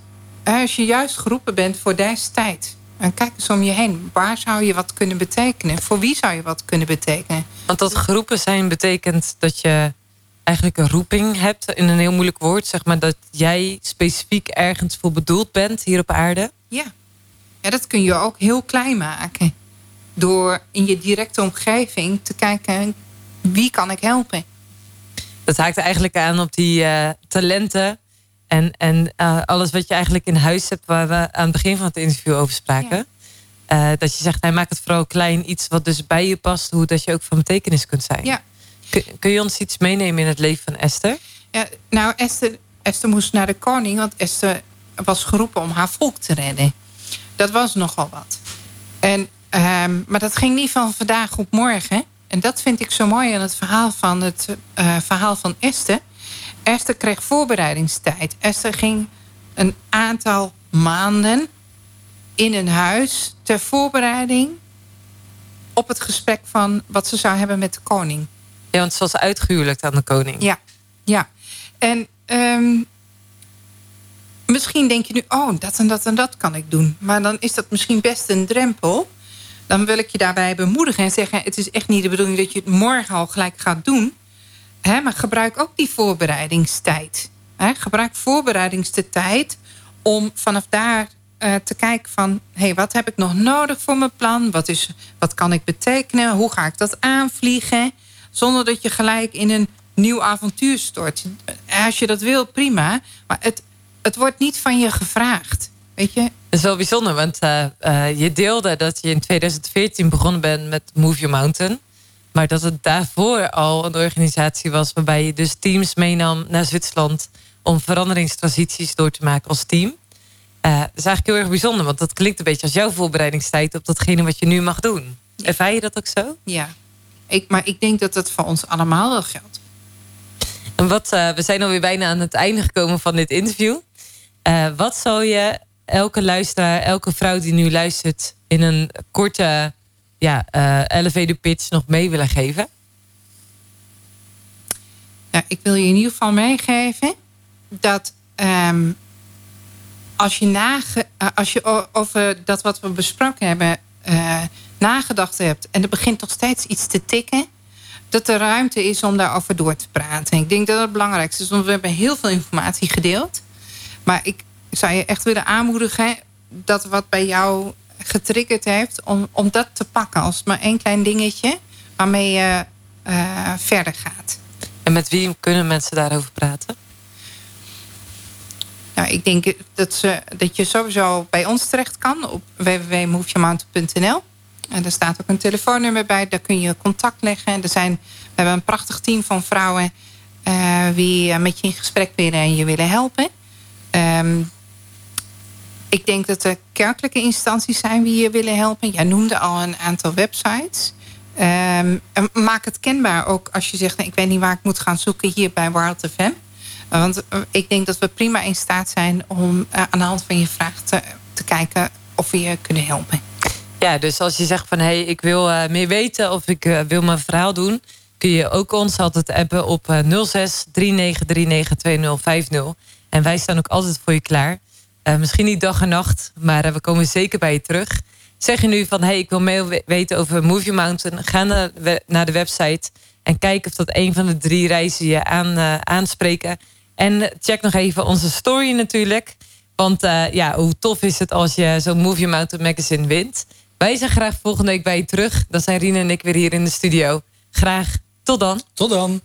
als je juist geroepen bent voor deze tijd, en kijk eens om je heen, waar zou je wat kunnen betekenen? Voor wie zou je wat kunnen betekenen? Want dat geroepen zijn betekent dat je eigenlijk een roeping hebt in een heel moeilijk woord. Zeg maar dat jij specifiek ergens voor bedoeld bent hier op aarde. Ja. ja, dat kun je ook heel klein maken. Door in je directe omgeving te kijken, wie kan ik helpen? Dat haakt eigenlijk aan op die uh, talenten en, en uh, alles wat je eigenlijk in huis hebt... waar we aan het begin van het interview over spraken. Ja. Uh, dat je zegt, hij maakt het vooral klein. Iets wat dus bij je past, hoe dat je ook van betekenis kunt zijn. Ja. Kun, je ons iets meenemen in het leven van Esther? Ja, nou, Esther, Esther moest naar de koning... want Esther was geroepen om haar volk te redden. Dat was nogal wat. En, um, maar dat ging niet van vandaag op morgen. En dat vind ik zo mooi aan het verhaal van, het, uh, verhaal van Esther. Esther kreeg voorbereidingstijd. Esther ging een aantal maanden in een huis ter voorbereiding op het gesprek van wat ze zou hebben met de koning. Ja, want ze was uitgehuwelijkd aan de koning. Ja, ja. En um, misschien denk je nu, oh, dat en dat en dat kan ik doen. Maar dan is dat misschien best een drempel. Dan wil ik je daarbij bemoedigen en zeggen... het is echt niet de bedoeling dat je het morgen al gelijk gaat doen. Hè, maar gebruik ook die voorbereidingstijd. Hè, gebruik voorbereidingstijd om vanaf daar uh, te kijken van... hey, wat heb ik nog nodig voor mijn plan? Wat, is, wat kan ik betekenen? Hoe ga ik dat aanvliegen? Zonder dat je gelijk in een nieuw avontuur stort. Als je dat wil, prima. Maar het, het wordt niet van je gevraagd. Weet je? Dat is wel bijzonder, want uh, uh, je deelde dat je in 2014 begonnen bent met Move Your Mountain. Maar dat het daarvoor al een organisatie was waarbij je dus teams meenam naar Zwitserland om veranderingstransities door te maken als team. Uh, dat is eigenlijk heel erg bijzonder, want dat klinkt een beetje als jouw voorbereidingstijd op datgene wat je nu mag doen. Ervaar je dat ook zo? Ja, ik, maar ik denk dat dat voor ons allemaal wel geldt. En wat, uh, we zijn alweer bijna aan het einde gekomen van dit interview. Uh, wat zou je elke luisteraar, elke vrouw die nu luistert... in een korte ja, uh, elevator pitch nog mee willen geven? Ja, ik wil je in ieder geval meegeven... dat um, als, je nage, als je over dat wat we besproken hebben... nagedacht hebt en er begint nog steeds iets te tikken dat er ruimte is om daarover door te praten. Ik denk dat dat het belangrijkste is, want we hebben heel veel informatie gedeeld. Maar ik zou je echt willen aanmoedigen dat wat bij jou getriggerd heeft, om, om dat te pakken als maar één klein dingetje waarmee je uh, verder gaat. En met wie kunnen mensen daarover praten? Nou, ik denk dat, ze, dat je sowieso bij ons terecht kan op www.moveyourmountain.nl. Daar staat ook een telefoonnummer bij. Daar kun je contact leggen. En er zijn, we hebben een prachtig team van vrouwen... Die met je in gesprek willen en je willen helpen. Um, ik denk dat er kerkelijke instanties zijn die je willen helpen. Jij noemde al een aantal websites. Um, maak het kenbaar ook als je zegt... Nou, ik weet niet waar ik moet gaan zoeken hier bij Wild FM. Want ik denk dat we prima in staat zijn... om aan de hand van je vraag te, te kijken of we je kunnen helpen. Ja, dus als je zegt van hé, hey, ik wil uh, meer weten of ik uh, wil mijn verhaal doen, kun je ook ons altijd appen op uh, 06 3939 2050. En wij staan ook altijd voor je klaar. Misschien niet dag en nacht, maar we komen zeker bij je terug. Zeg je nu van hé, hey, ik wil meer weten over Movie Mountain, ga naar, naar de website en kijk of dat een van de drie reizen je aan, aanspreken. En check nog even onze story natuurlijk. Want ja, hoe tof is het als je zo'n Movie Mountain magazine wint. Wij zijn graag volgende week bij je terug. Dan zijn Rien en ik weer hier in de studio. Graag tot dan. Tot dan.